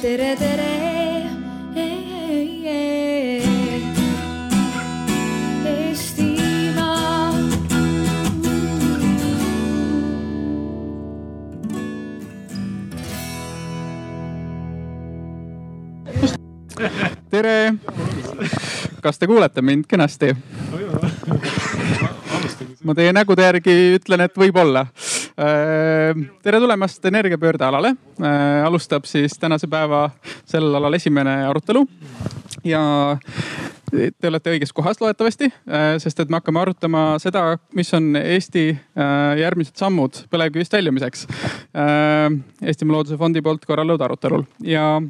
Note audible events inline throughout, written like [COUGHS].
tere, tere. Tere. kas te kuulete mind kenasti? ma teie nägude järgi ütlen, et võib-olla. Tere tulemast energiapöörde alale. alustab siis tänase päeva sellel alal esimene arutelu ja te olete õiges kohas loodetavasti, sest et me hakkame arutama seda, mis on Eesti järgmised sammud põlevkivist väljumiseks. Eestimaa Looduse Fondi poolt korraldatud arutelul ja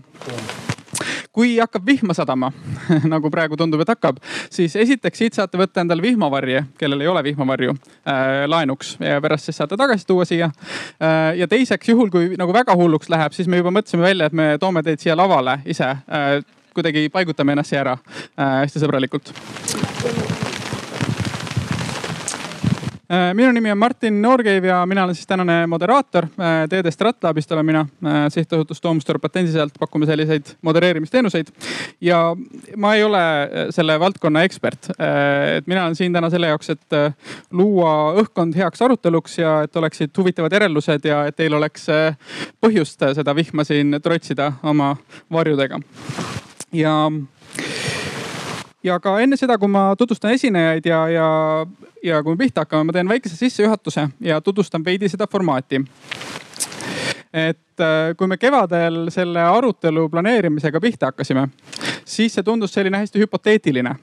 kui hakkab vihma sadama [LAUGHS] nagu praegu tundub, et hakkab, siis esiteks siit saate võtta endale vihmavarje, kellel ei ole vihmavarju äh, laenuks ja pärast siis saate tagasi tuua siia äh,. ja teiseks, juhul kui nagu väga hulluks läheb, siis me juba mõtlesime välja, et me toome teid siia lavale ise äh, kuidagi paigutame ennast siia ära äh, hästi sõbralikult. Minu nimi on Martin Noorkeiv ja mina olen siis tänane moderaator. Teede Stratlabist olen mina, sihtasutus Toomstor patendisealt pakume selliseid modereerimisteenuseid. ja ma ei ole selle valdkonna ekspert. et mina olen siin täna selle jaoks, et luua õhkkond heaks aruteluks ja et oleksid huvitavad järeldused ja et teil oleks põhjust seda vihma siin trotsida oma varjudega. ja ja ka enne seda, kui ma tutvustan esinejaid ja, ja, ja kui me pihta hakkame, ma teen väikese sissejuhatuse ja tutvustan veidi seda formaati. et äh, kui me kevadel selle arutelu planeerimisega pihta hakkasime, siis see tundus selline hästi hüpoteetiline.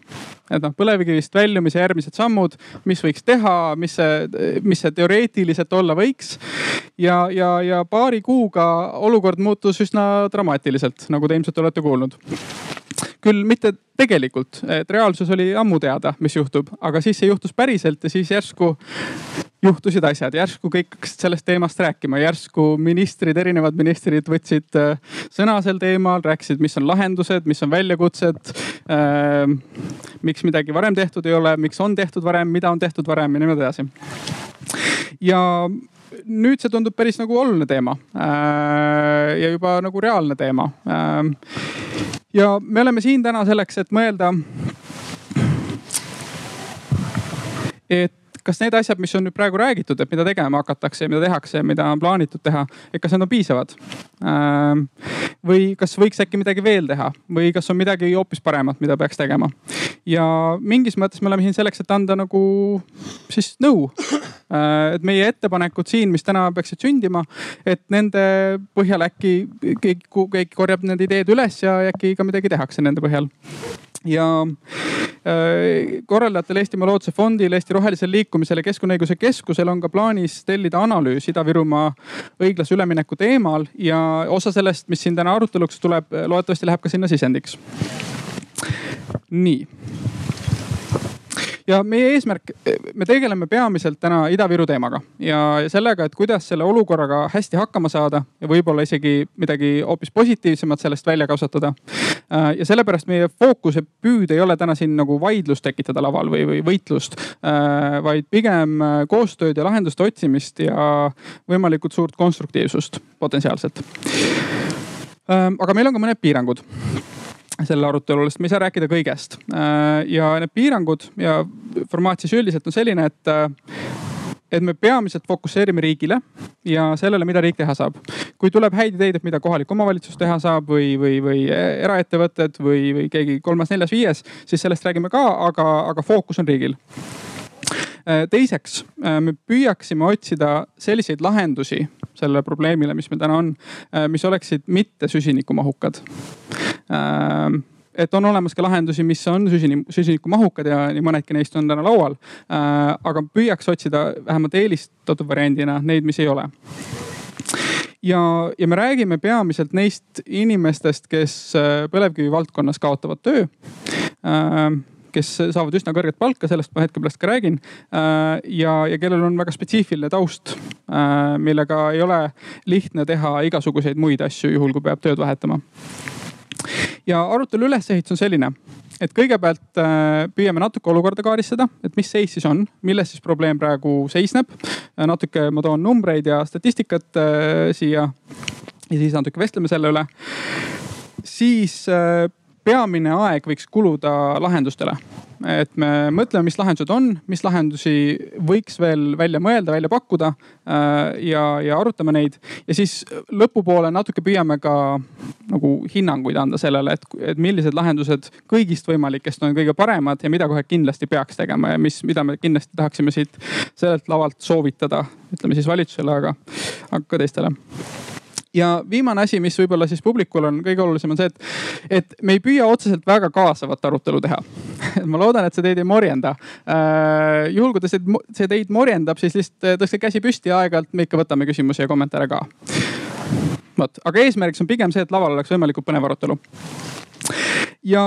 et noh, põlevkivist väljumise järgmised sammud, mis võiks teha, mis see, mis see teoreetiliselt olla võiks. ja, ja, ja paari kuuga olukord muutus üsna dramaatiliselt, nagu te ilmselt olete kuulnud küll mitte tegelikult, et reaalsus oli ammu teada, mis juhtub, aga siis see juhtus päriselt ja siis järsku juhtusid asjad, järsku kõik hakkasid sellest teemast rääkima, järsku ministrid, erinevad ministrid võtsid äh, sõna sel teemal, rääkisid, mis on lahendused, mis on väljakutsed äh,. miks midagi varem tehtud ei ole, miks on tehtud varem, mida on tehtud varem ja niimoodi edasi. ja nüüd see tundub päris nagu oluline teema äh, ja juba nagu reaalne teema äh, ja me oleme siin täna selleks, et mõelda. et kas need asjad, mis on nüüd praegu räägitud, et mida tegema hakatakse ja mida tehakse ja mida on plaanitud teha, et kas need on piisavad? või kas võiks äkki midagi veel teha või kas on midagi hoopis paremat, mida peaks tegema? ja mingis mõttes me oleme siin selleks, et anda nagu siis nõu. et meie ettepanekud siin, mis täna peaksid sündima, et nende põhjal äkki keegi, keegi korjab need ideed üles ja äkki ka midagi tehakse nende põhjal ja korraldajatel Eestimaa Looduse Fondil, Eesti Rohelisel Liikumisel ja Keskkonnaõiguse Keskusel on ka plaanis tellida analüüs Ida-Virumaa õiglase ülemineku teemal ja osa sellest, mis siin täna aruteluks tuleb, loodetavasti läheb ka sinna sisendiks. nii ja meie eesmärk, me tegeleme peamiselt täna Ida-Viru teemaga ja sellega, et kuidas selle olukorraga hästi hakkama saada ja võib-olla isegi midagi hoopis positiivsemat sellest välja kasvatada. Ja sellepärast meie fookus ja püüd ei ole täna siin nagu vaidlust tekitada laval või, või võitlust, vaid pigem koostööd ja lahenduste otsimist ja võimalikult suurt konstruktiivsust potentsiaalselt. aga meil on ka mõned piirangud selle arutelul, sest me ei saa rääkida kõigest. Äh, ja need piirangud ja formaat siis üldiselt on selline, et äh, et me peamiselt fokusseerime riigile ja sellele, mida riik teha saab. kui tuleb häid ideid, et mida kohalik omavalitsus teha saab või, või, või eraettevõtted või, või keegi kolmas-neljas-viies, siis sellest räägime ka, aga, aga fookus on riigil äh, teiseks, me püüaksime otsida selliseid lahendusi sellele probleemile, mis meil täna on, mis oleksid mitte süsinikumahukad et on olemas ka lahendusi, mis on süsinik, süsinikumahukad ja nii mõnedki neist on täna laual. Äh, aga püüaks otsida vähemalt eelistatud variandina neid, mis ei ole ja, ja me räägime peamiselt neist inimestest, kes äh, põlevkivi valdkonnas kaotavad töö ähm, kes saavad üsna kõrget palka, sellest ma hetke pärast ka räägin. Äh, ja, ja kellel on väga spetsiifiline taust, millega ei ole lihtne teha igasuguseid muid asju, juhul kui peab tööd vahetama ja arutelu ülesehitus on selline, et kõigepealt äh, püüame natuke olukorda kaardistada, et mis seis siis on, milles siis probleem praegu seisneb. natuke ma toon numbreid ja statistikat äh, siia ja siis natuke vestleme selle üle. siis peamine aeg võiks kuluda lahendustele et me mõtleme, mis lahendused on, mis lahendusi võiks veel välja mõelda, välja pakkuda äh, ja, ja arutame neid. ja siis lõpupoole natuke püüame ka nagu hinnanguid anda sellele, et, et millised lahendused kõigist võimalikest on kõige paremad ja mida kohe kindlasti peaks tegema ja mis, mida me kindlasti tahaksime siit sellelt lavalt soovitada, ütleme siis valitsusele, aga, aga ka teistele ja viimane asi, mis võib-olla siis publikul on kõige olulisem, on see, et, et me ei püüa otseselt väga kaasavat arutelu teha [LAUGHS] ma loodan, et see teid ei morjenda äh,. juhul kui see, see teid morjendab, siis lihtsalt äh, tõstke käsi püsti ja aeg-ajalt me ikka võtame küsimusi ja kommentaare ka. vot, aga eesmärgiks on pigem see, et laval oleks võimalikult põnev arutelu ja,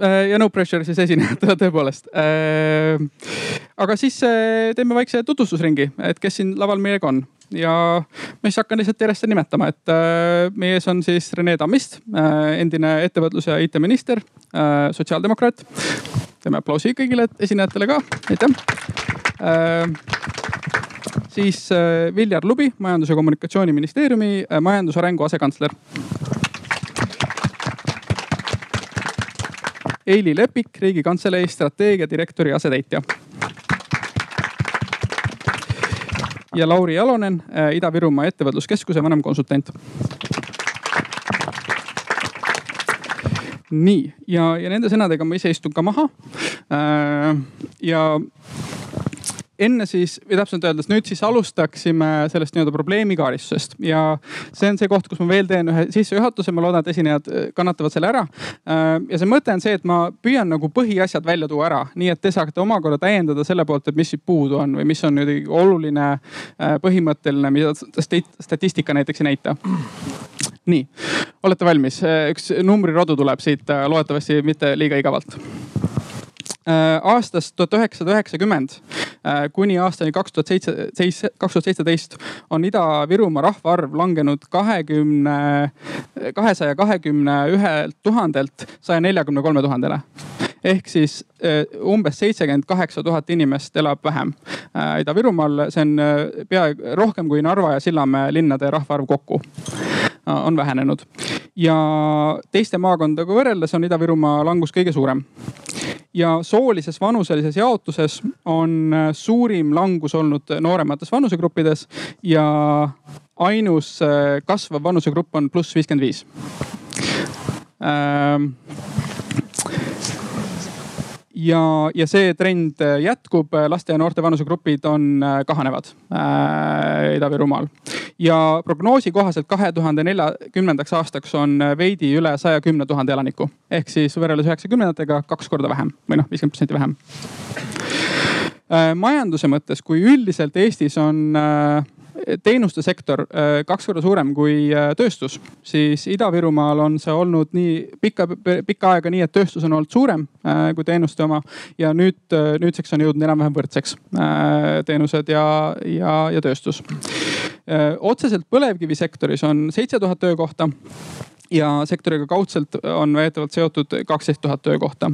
äh, ja no pressure siis esinejatele [LAUGHS] tõepoolest. Aga siis teeme väikse tutvustusringi, et kes siin laval meiega on ja ma siis hakkan lihtsalt järjest nimetama, et äh, meie ees on siis Rene Tammist, äh, endine ettevõtlus ja IT-minister, äh, sotsiaaldemokraat. teeme aplausi kõigile esinejatele ka, aitäh siis Viljar Lubi, Majandus- ja Kommunikatsiooniministeeriumi majandusarengu asekantsler. Eili Lepik, Riigikantselei strateegiadirektori asetäitja ja Lauri Jalonen, äh, Ida-Virumaa Ettevõtluskeskuse vanemkonsultant. nii ja, ja nende sõnadega ma ise istun ka maha. Äh, ja enne siis, või täpsemalt öeldes nüüd siis alustaksime sellest nii-öelda probleemikaaristusest ja see on see koht, kus ma veel teen ühe sissejuhatuse, ma loodan, et esinejad äh, kannatavad selle ära. Äh, ja see mõte on see, et ma püüan nagu põhiasjad välja tuua ära, nii et te saate omakorda täiendada selle poolt, et mis siit puudu on või mis on nüüd oluline, äh, põhimõtteline, mida statistika näiteks ei näita. Nii, olete valmis? üks numbrirodu tuleb siit loodetavasti mitte liiga igavalt aastast tuhat üheksasada üheksakümmend äh, kuni aastani kaks tuhat seitse, kaks tuhat seitseteist on Ida-Virumaa rahvaarv langenud kahekümne, kahesaja kahekümne ühelt tuhandelt saja neljakümne kolme tuhandele ehk siis äh, umbes seitsekümmend kaheksa tuhat inimest elab vähem Ida-Virumaal, see on peaaegu rohkem kui Narva ja Sillamäe linnade rahvaarv kokku on vähenenud. Ja teiste maakondadega võrreldes on Ida-Virumaa langus kõige suurem. Ja soolises vanuselises jaotuses on äh, suurim langus olnud nooremates vanusegruppides ja ainus äh, kasvav vanusegrupp on pluss viiskümmend viis ja, ja see trend jätkub, laste ja noorte vanusegrupid on äh, kahanevad äh, Ida-Virumaal. ja prognoosi kohaselt kahe tuhande neljakümnendaks aastaks on veidi üle saja kümne tuhande elaniku. ehk siis võrreldes üheksakümnendatega kaks korda vähem või noh, viiskümmend protsenti vähem äh,. majanduse mõttes, kui üldiselt Eestis on äh, teenuste sektor äh, kaks korda suurem kui äh, tööstus, siis Ida-Virumaal on see olnud nii pikka, pikka aega nii, et tööstus on olnud suurem äh, kui teenuste oma. ja nüüd, nüüdseks on jõudnud enam-vähem võrdseks teenused ja, ja, ja tööstus. otseselt põlevkivisektoris on seitse tuhat töökohta ja sektoriga kaudselt on väidetavalt seotud kaksteist tuhat töökohta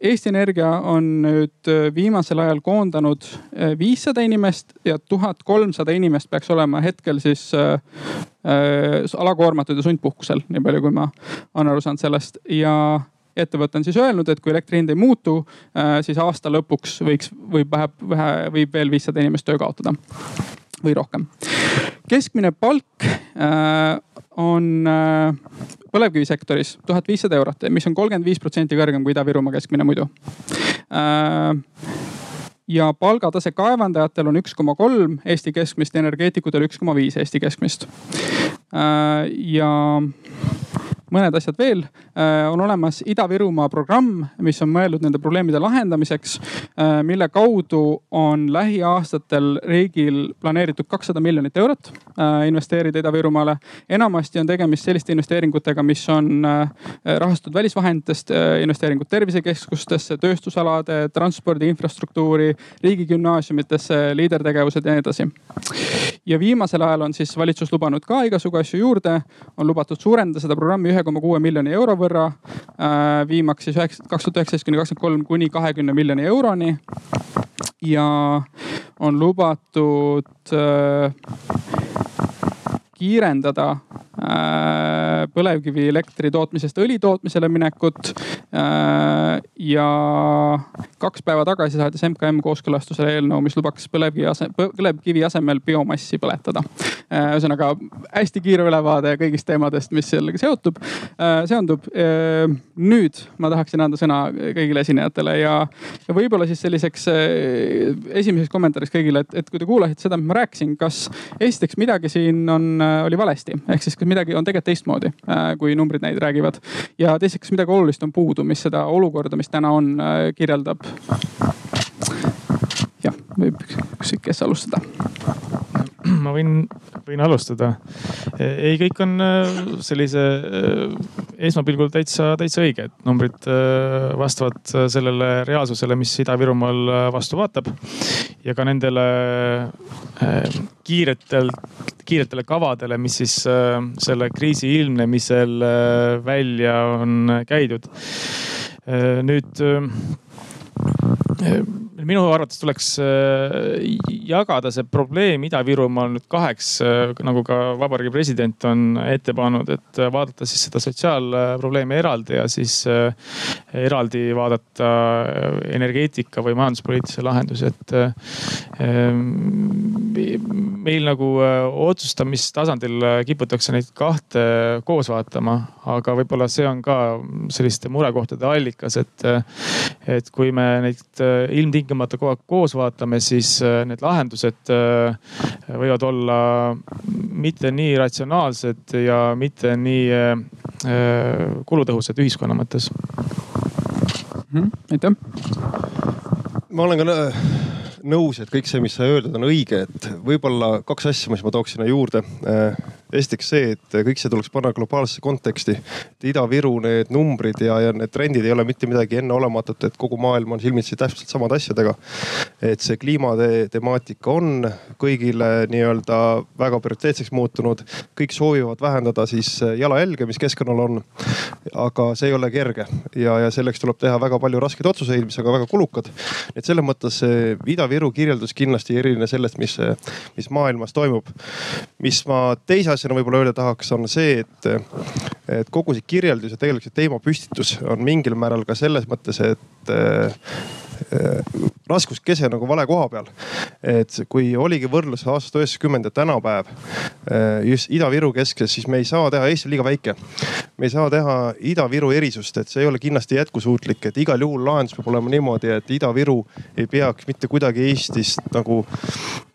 Eesti Energia on nüüd äh, viimasel ajal koondanud äh, viissada inimest ja tuhat kolmsada inimest peaks olema hetkel siis äh, äh, alakoormatud ja sundpuhkusel, nii palju kui ma olen aru saanud sellest ja ettevõte on siis öelnud, et kui elektri hind ei muutu, siis aasta lõpuks võiks, võib vähe, vähe, võib veel viissada inimest töö kaotada või rohkem. Keskmine palk äh, on äh, põlevkivisektoris tuhat viissada eurot, mis on kolmkümmend viis protsenti kõrgem kui Ida-Virumaa keskmine muidu äh, ja palgatase kaevandajatel on üks koma kolm Eesti keskmist, energeetikutel üks koma viis Eesti keskmist. Ja mõned asjad veel. Äh, on olemas Ida-Virumaa programm, mis on mõeldud nende probleemide lahendamiseks, äh, mille kaudu on lähiaastatel riigil planeeritud kakssada miljonit eurot äh, investeerida Ida-Virumaale. enamasti on tegemist selliste investeeringutega, mis on rahastatud välisvahenditest, investeeringud tervisekeskustesse, tööstusalade, transpordi infrastruktuuri, riigigümnaasiumitesse, liidertegevused ja nii edasi. Ja viimasel ajal on siis valitsus lubanud ka igasugu asju juurde, on lubatud suurendada seda programmi ühe koma kuue miljoni euro võrra, äh, viimaks siis üheksa, kaks tuhat üheksateist kuni kakskümmend kolm kuni kahekümne miljoni euroni. ja on lubatud äh, kiirendada äh, põlevkivielektri tootmisest õli tootmisele minekut. Äh, ja kaks päeva tagasi saatis MKM kooskõlastusele eelnõu, mis lubaks põlevkivi ase-, põlevkivi asemel biomassi põletada. ühesõnaga hästi kiire ülevaade kõigist teemadest, mis sellega seotub, seondub. nüüd ma tahaksin anda sõna kõigile esinejatele ja, ja võib-olla siis selliseks esimeseks kommentaariks kõigile, et, et kui te kuulasite seda, mis ma rääkisin, kas esiteks midagi siin on, äh, oli valesti, ehk siis kas midagi on tegelikult teistmoodi, äh, kui numbrid neid räägivad. ja teiseks, kas midagi olulist on puudu, mis seda olukorda, mis täna on, äh, kirjeldab. Võib ükskõik, kes alustada ma võin, võin alustada. ei, kõik on äh, sellise äh, esmapilgul täitsa, täitsa õiged. numbrid äh, vastavad sellele reaalsusele, mis Ida-Virumaal vastu vaatab. ja ka nendele kiiretel, kiiretele kavadele, mis siis selle kriisi ilmnemisel välja on käidud. nüüd minu arvates tuleks äh, jagada see probleem Ida-Virumaal nüüd kaheks, äh, nagu ka vabariigi president on ette pannud, et vaadata siis seda sotsiaalprobleemi eraldi ja siis äh, eraldi vaadata energeetika või majanduspoliitilisi lahendusi, et meil nagu otsustamistasandil kiputakse neid kahte koos vaatama, aga võib-olla see on ka selliste murekohtade allikas, et, et kui me neid ilmtingimata kogu aeg koos vaatame, siis äh, need lahendused äh, võivad olla mitte nii ratsionaalsed ja mitte nii äh, kulutõhusad ühiskonna mõttes mm. -hmm. aitäh. ma olen ka nõus, et kõik see, mis sa öeldud, on õige, et võib-olla kaks asja, mis ma tooks sinna juurde esiteks see, et kõik see tuleks panna globaalsesse konteksti. et Ida-Viru need numbrid ja, ja need trendid ei ole mitte midagi enneolematut, et kogu maailm on silmitsi täpselt samade asjadega. et see kliimatemaatika on kõigile nii-öelda väga prioriteetseks muutunud. kõik soovivad vähendada siis jalajälge, mis keskkonnal on. aga see ei ole kerge ja, ja selleks tuleb teha väga palju raskeid otsuseid, mis on ka väga kulukad. et selles mõttes see Ida-Viru kirjeldus kindlasti ei erine sellest, mis, mis maailmas toimub. mis ma teise asjana võib-olla öelda tahaks, on see, et, et kogu see kirjeldus ja tegelikult see teemapüstitus on mingil määral ka selles mõttes, et raskuskese nagu vale koha peal. et kui oligi võrdlus aastast üheksakümmend ja tänapäev just Ida-Viru keskes, siis me ei saa teha, Eesti on liiga väike. me ei saa teha Ida-Viru erisust, et see ei ole kindlasti jätkusuutlik, et igal juhul lahendus peab olema niimoodi, et Ida-Viru ei peaks mitte kuidagi Eestist nagu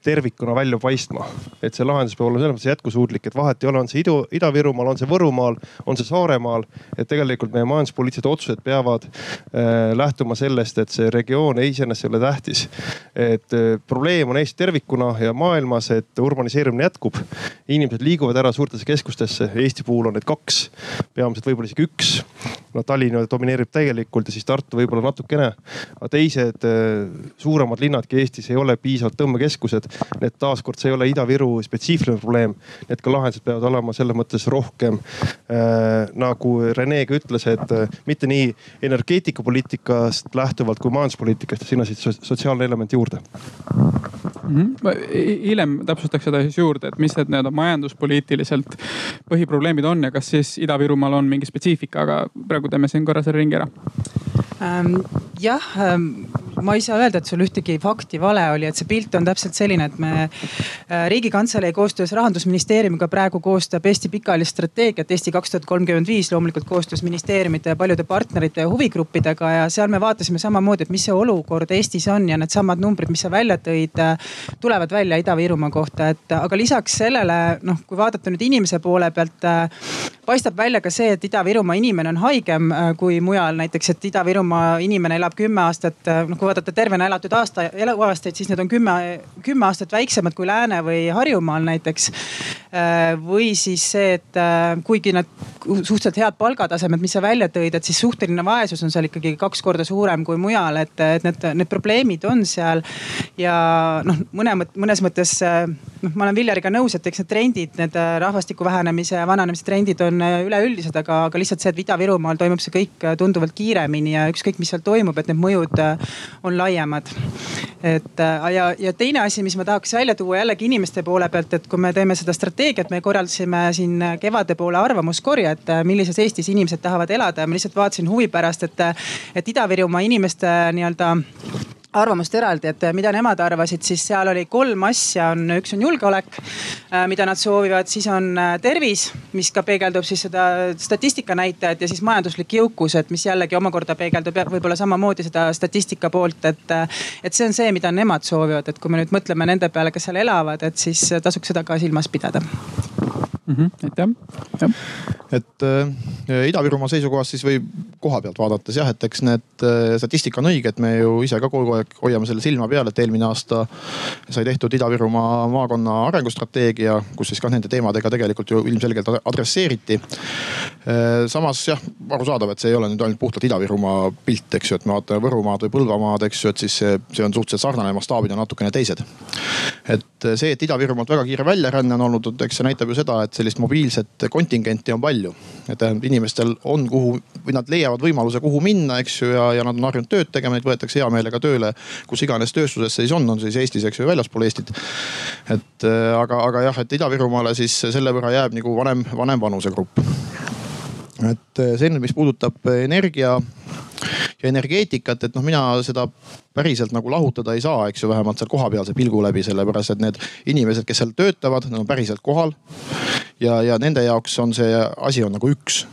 tervikuna välja paistma. et see lahendus peab olema selles mõttes jätkusuutlik, et vahet ei ole, on see Idu, Ida-Virumaal, on see Võrumaal, on see Saaremaal. et tegelikult meie majanduspoliitilised otsused peavad äh, lähtuma sellest, et see regioon iseenesest ei ole tähtis. et äh, probleem on Eesti tervikuna ja maailmas, et urbaniseerimine jätkub. inimesed liiguvad ära suurtesse keskustesse, Eesti puhul on neid kaks, peamiselt võib-olla isegi üks. no Tallinn domineerib täielikult ja siis Tartu võib-olla natukene. aga teised äh, suuremad linnadki Eestis ei ole piisavalt tõmbekeskused Need taaskord, see ei ole Ida-Viru spetsiifiline probleem. Need ka lahendused peavad olema selles mõttes rohkem äh, nagu Rene ka ütles, et äh, mitte nii energeetikapoliitikast lähtuvalt kui majanduspoliitikast ja sinna siis sotsiaalne element juurde mm. -hmm. hiljem täpsustaks seda siis juurde, et mis need nii-öelda majanduspoliitiliselt põhiprobleemid on ja kas siis Ida-Virumaal on mingi spetsiifika, aga praegu teeme siin korra selle ringi ära ähm,. jah ähm ma ei saa öelda, et sul ühtegi fakti vale oli, et see pilt on täpselt selline, et me äh, riigikantselei koostöös rahandusministeeriumiga praegu koostab Eesti pikaajalist strateegiat Eesti kaks tuhat kolmkümmend viis, loomulikult koostöös ministeeriumite ja paljude partnerite ja huvigruppidega. Ja seal me vaatasime samamoodi, et mis see olukord Eestis on ja needsamad numbrid, mis sa välja tõid, äh, tulevad välja Ida-Virumaa kohta, et aga lisaks sellele noh, kui vaadata nüüd inimese poole pealt, äh, paistab välja ka see, et Ida-Virumaa inimene on haigem kui mujal, näiteks et Ida-Virumaa inimene elab kümme aastat, noh kui vaadata tervena elatud aasta, eluaastaid, siis need on kümme, kümme aastat väiksemad kui Lääne või Harjumaal näiteks. Äh, või siis see, et äh, kuigi nad suhteliselt head palgatasemed, mis sa välja tõid, et siis suhteline vaesus on seal ikkagi kaks korda suurem kui mujal, et, et need, need probleemid on seal. ja noh, mõne, mõnes mõttes noh, ma olen Villeriga nõus, et eks need trendid, need rahvastiku vähenemise ja vananemise trendid on üleüldised, aga, aga lihtsalt see, et Ida-Virumaal toimub see kõik tunduvalt kiiremini ja ükskõik, mis seal toimub, et need mõjud on laiemad. et ja, ja teine asi, mis ma tahaks välja tuua jällegi inimeste poole pealt, et kui me teeme seda strateegiat, me korraldasime siin kevade poole arvamuskorje, et millises Eestis inimesed tahavad elada ja ma lihtsalt vaatasin huvi pärast, et, et Ida-Virumaa inimeste nii-öelda arvamust eraldi, et mida nemad arvasid, siis seal oli kolm asja, on, üks on julgeolek, äh, mida nad soovivad, siis on äh, tervis, mis ka peegeldub siis seda statistika näitajat ja siis majanduslik jõukus, et mis jällegi omakorda peegeldub võib-olla samamoodi seda statistika poolt, et. Et see on see, mida nemad soovivad, et kui me nüüd mõtleme nende peale, kes seal elavad, et siis tasuks seda ka silmas pidada mm. -hmm, aitäh. et äh, Ida-Virumaa seisukohast siis võib koha pealt vaadates jah, et eks need äh, statistika on õige, et me ju ise ka kogu aeg hoiame selle silma peal, et eelmine aasta sai tehtud Ida-Virumaa maakonna arengustrateegia, kus siis ka nende teemadega tegelikult ju ilmselgelt adresseeriti äh,. samas jah, arusaadav, et see ei ole nüüd ainult puhtalt Ida-Virumaa pilt, eks ju, et me vaatame Võrumaad või Põlvamaad, eks ju, et siis see, see on suhteliselt sarnane, mastaabid on natukene teised. et see, et Ida-Virumaalt väga kiire väljaränne on olnud, eks see näitab ju seda, et sellist mobiilset kontingenti on palju. et tähendab, inimestel on kuhu või nad leiavad võimaluse, kuhu minna, eks ju, ja, ja nad on harjunud tööd tegema, neid võetakse hea meelega tööle, kus iganes tööstusesse siis on, on siis Eestis, eks ju, väljaspool Eestit. et äh, aga, aga jah, et Ida-Virumaale siis selle võrra jääb nagu vanem, vanem vanusegrupp. et äh, see nüüd, mis puudutab energia ja energeetikat, et noh, mina seda päriselt nagu lahutada ei saa, eks ju, vähemalt seal kohapealse pilgu läbi, sellepärast et need inimesed, kes seal töötavad, nad on päriselt kohal. Ja, ja nende jaoks on see asi on nagu üks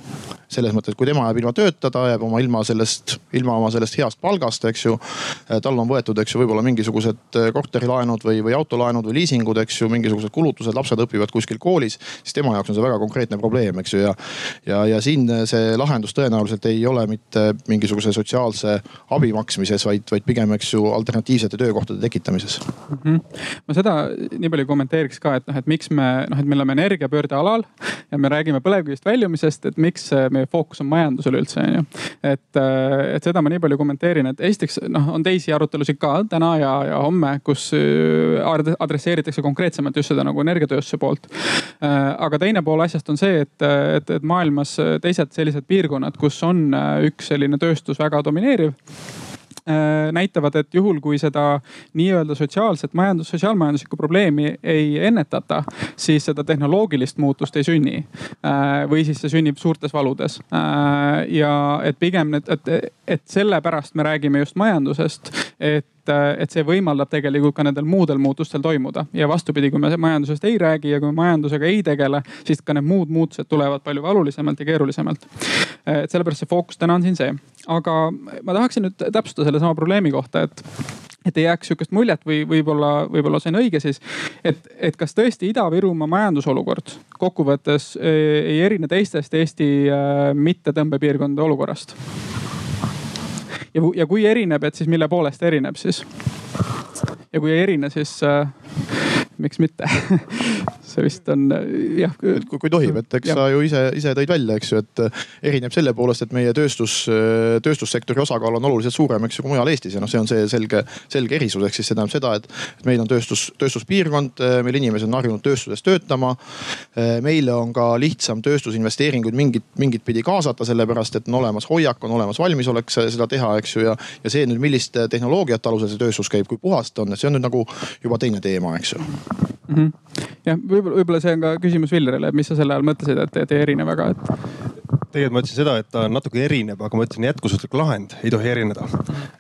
selles mõttes, kui tema jääb ilma tööta, ta jääb oma ilma sellest, ilma oma sellest heast palgast, eks ju. tal on võetud, eks ju, võib-olla mingisugused äh, korterilaenud või, või autolaenud või liisingud, eks ju, mingisugused kulutused, lapsed õpivad kuskil koolis. siis tema jaoks on see väga konkreetne probleem, eks ju, ja, ja, ja siin see lahendus tõenäoliselt ei ole mitte mingisuguse sotsiaalse abi maksmises, vaid, vaid pigem, eks ju, alternatiivsete töökohtade tekitamises mm. -hmm. ma seda nii palju kommenteeriks ka, et noh, et miks me noh, et me oleme energiapöörde alal ja me räägime põlevkivist väljumisest, et miks me fookus on majandusel üldse, on ju. et, äh, et seda ma nii palju kommenteerin, et esiteks noh, on teisi arutelusid ka täna ja, ja homme, kus äh, adresseeritakse konkreetsemalt just seda nagu energiatööstuse poolt. Äh, aga teine pool asjast on see, et, et, et maailmas teised sellised piirkonnad, kus on üks selline tööstus väga domineeriv näitavad, et juhul kui seda nii-öelda sotsiaalset majandus, sotsiaalmajanduslikku probleemi ei ennetata, siis seda tehnoloogilist muutust ei sünni. Äh, või siis see sünnib suurtes valudes. Äh, ja et pigem need, et, et sellepärast me räägime just majandusest, et et see võimaldab tegelikult ka nendel muudel muutustel toimuda ja vastupidi, kui me majandusest ei räägi ja kui me majandusega ei tegele, siis ka need muud muutused tulevad palju valulisemalt ja keerulisemalt. et sellepärast see fookus täna on siin see aga ma tahaksin nüüd täpsustada sellesama probleemi kohta, et et ei jääks sihukest muljet või võib-olla, võib-olla see on õige siis. et, et kas tõesti Ida-Virumaa majandusolukord kokkuvõttes eh, ei erine teistest Eesti äh, mittetõmbepiirkondade olukorrast? Ja, ja kui erineb, et siis mille poolest erineb siis? ja kui ei erine, siis äh, miks mitte [LAUGHS] see vist on jah. kui, kui tohib, et eks ja. sa ju ise, ise tõid välja, eks ju, et erineb selle poolest, et meie tööstus, tööstussektori osakaal on oluliselt suurem, eks ju, kui mujal Eestis ja noh, see on see selge, selge erisus, ehk siis see tähendab seda, et, meil on tööstus, tööstuspiirkond, meil inimesed on harjunud tööstuses töötama. meile on ka lihtsam tööstusinvesteeringuid mingit, mingit pidi kaasata, sellepärast et on olemas hoiak, on olemas valmisolek seda teha, eks ju, ja, ja see nüüd, millist tehnoloogiat alusel see tööstus käib, kui puhas ta on, et see on nüüd nagu juba teine teema, eks ju mm. -hmm. jah, võib-olla, võib-olla see on ka küsimus Villerile, et mis sa selle all mõtlesid, et, et ei erine väga, et tegelikult ma ütlesin seda, et ta natuke erineb, aga ma ütlesin, jätkusuutlik lahend ei tohi erineda.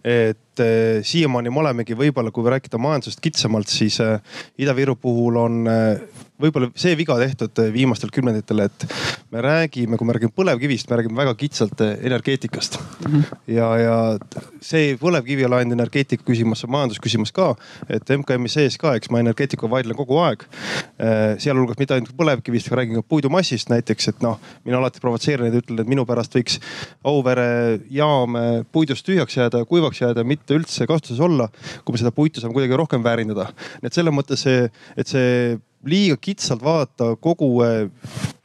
et äh, siiamaani me olemegi võib-olla, kui rääkida majandusest kitsamalt, siis äh, Ida-Viru puhul on äh, võib-olla see viga tehtud viimastel kümnenditel, et me räägime, kui me räägime põlevkivist, me räägime väga kitsalt energeetikast mm. -hmm. ja, ja see põlevkivi ei ole ainult energeetika küsimus, see on majandusküsimus ka. et MKM-i sees ka, eks ma energeetikuga vaidlen kogu aeg. Sealhulgas mitte ainult põlevkivist, vaid räägin ka puidumassist näiteks, et noh, mina alati provotseerin neid, ütlen, et minu pärast võiks Auvere jaam puidust tühjaks jääda, kuivaks jääda, mitte üldse kasutuses olla. kui me seda puitu saame kuidagi rohkem väärindada. nii et selles mõttes see, et see liiga kitsalt vaadata kogu äh,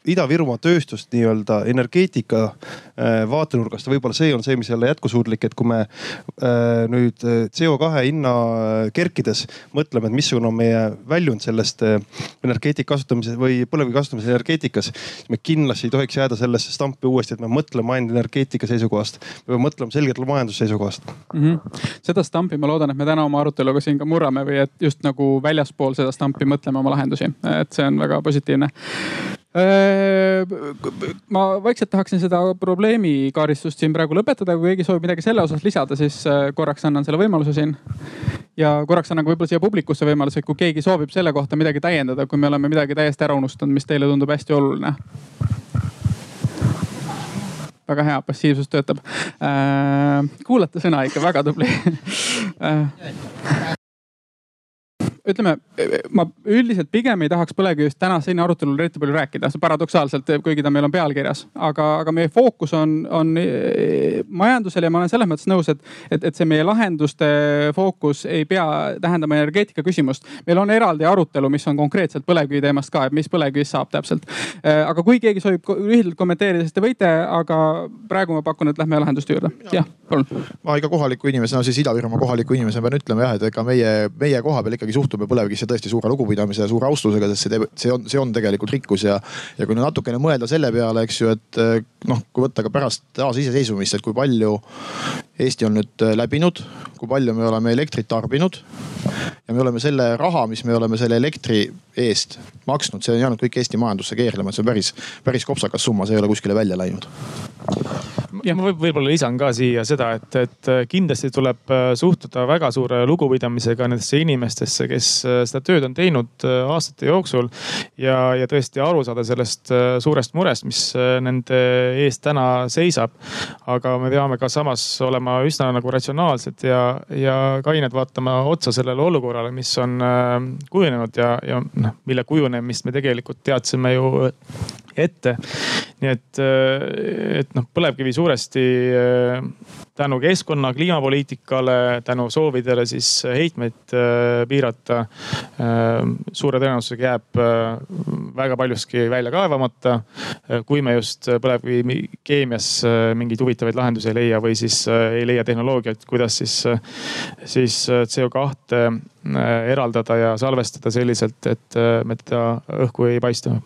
Ida-Virumaa tööstust nii-öelda energeetika äh, vaatenurgast, võib-olla see on see, mis ole jätkusuutlik, et kui me äh, nüüd CO2 hinna kerkides mõtleme, et missugune on meie väljund sellest energeetika kasutamises või põlevkivi kasutamises energeetikas, siis me kindlasti ei tohiks jääda sellesse stampi uuesti, et me mõtleme ainult energeetika seisukohast. me peame mõtlema selgelt majanduse seisukohast mm. -hmm. seda stampi ma loodan, et me täna oma aruteluga siin ka murrame või et just nagu väljaspool seda stampi mõtleme oma lahendusi, et see on väga positiivne ma vaikselt tahaksin seda probleemikaaristust siin praegu lõpetada, kui keegi soovib midagi selle osas lisada, siis korraks annan selle võimaluse siin. ja korraks annan ka võib-olla siia publikusse võimaluse, kui keegi soovib selle kohta midagi täiendada, kui me oleme midagi täiesti ära unustanud, mis teile tundub hästi oluline väga hea, passiivsus töötab. kuulate sõna ikka, väga tubli ütleme, ma üldiselt pigem ei tahaks põlevkivist täna siin arutelul eriti palju rääkida, paradoksaalselt, kuigi ta meil on pealkirjas. aga, aga meie fookus on, on eh, majandusel ja ma olen selles mõttes nõus, et, et, et see meie lahenduste fookus ei pea tähendama energeetika küsimust. meil on eraldi arutelu, mis on konkreetselt põlevkivi teemast ka, et mis põlevkivist saab täpselt. Eh, aga kui keegi soovib lühidalt kommenteerida, siis te võite, aga praegu ma pakun, et lähme lahenduste juurde. jah, palun. ma ikka kohaliku inimesena, siis Ida-Virumaa kohaliku inimesena pean ütlema jah, et ega meie, meie koha peal ikkagi suhtume suhtume põlevkivisse tõesti suure lugupidamise ja suure austusega, sest see teeb, see on, see on tegelikult rikkus ja. ja kui natukene mõelda selle peale, eks ju, et eh, noh, kui võtta ka pärast taasiseseisvumist, et kui palju Eesti on nüüd eh, läbinud, kui palju me oleme elektrit tarbinud. ja me oleme selle raha, mis me oleme selle elektri eest maksnud, see on jäänud kõik Eesti majandusse keerlema, see on päris, päris kopsakas summa, see ei ole kuskile välja läinud ja ma võib-olla lisan ka siia seda, et, et kindlasti tuleb äh, suhtuda väga suure lugupidamisega nendesse inimestesse, kes äh, seda tööd on teinud äh, aastate jooksul. ja, ja tõesti aru saada sellest suurest murest, mis nende eest täna seisab. aga me peame ka samas olema üsna nagu ratsionaalsed ja, ja kained vaatama otsa sellele olukorrale, mis on kujunenud ja, ja noh, mille kujunemist me tegelikult teadsime ju ette. nii et, et noh, põlevkivi suuresti tänu keskkonna, kliimapoliitikale, tänu soovidele siis heitmeid piirata. suure tõenäosusega jääb väga paljuski välja kaevamata. kui me just põlevkivi keemias mingeid huvitavaid lahendusi ei leia või siis ei leia tehnoloogiat, kuidas siis, siis CO2 eraldada ja salvestada selliselt, et me teda õhku ei paista mm.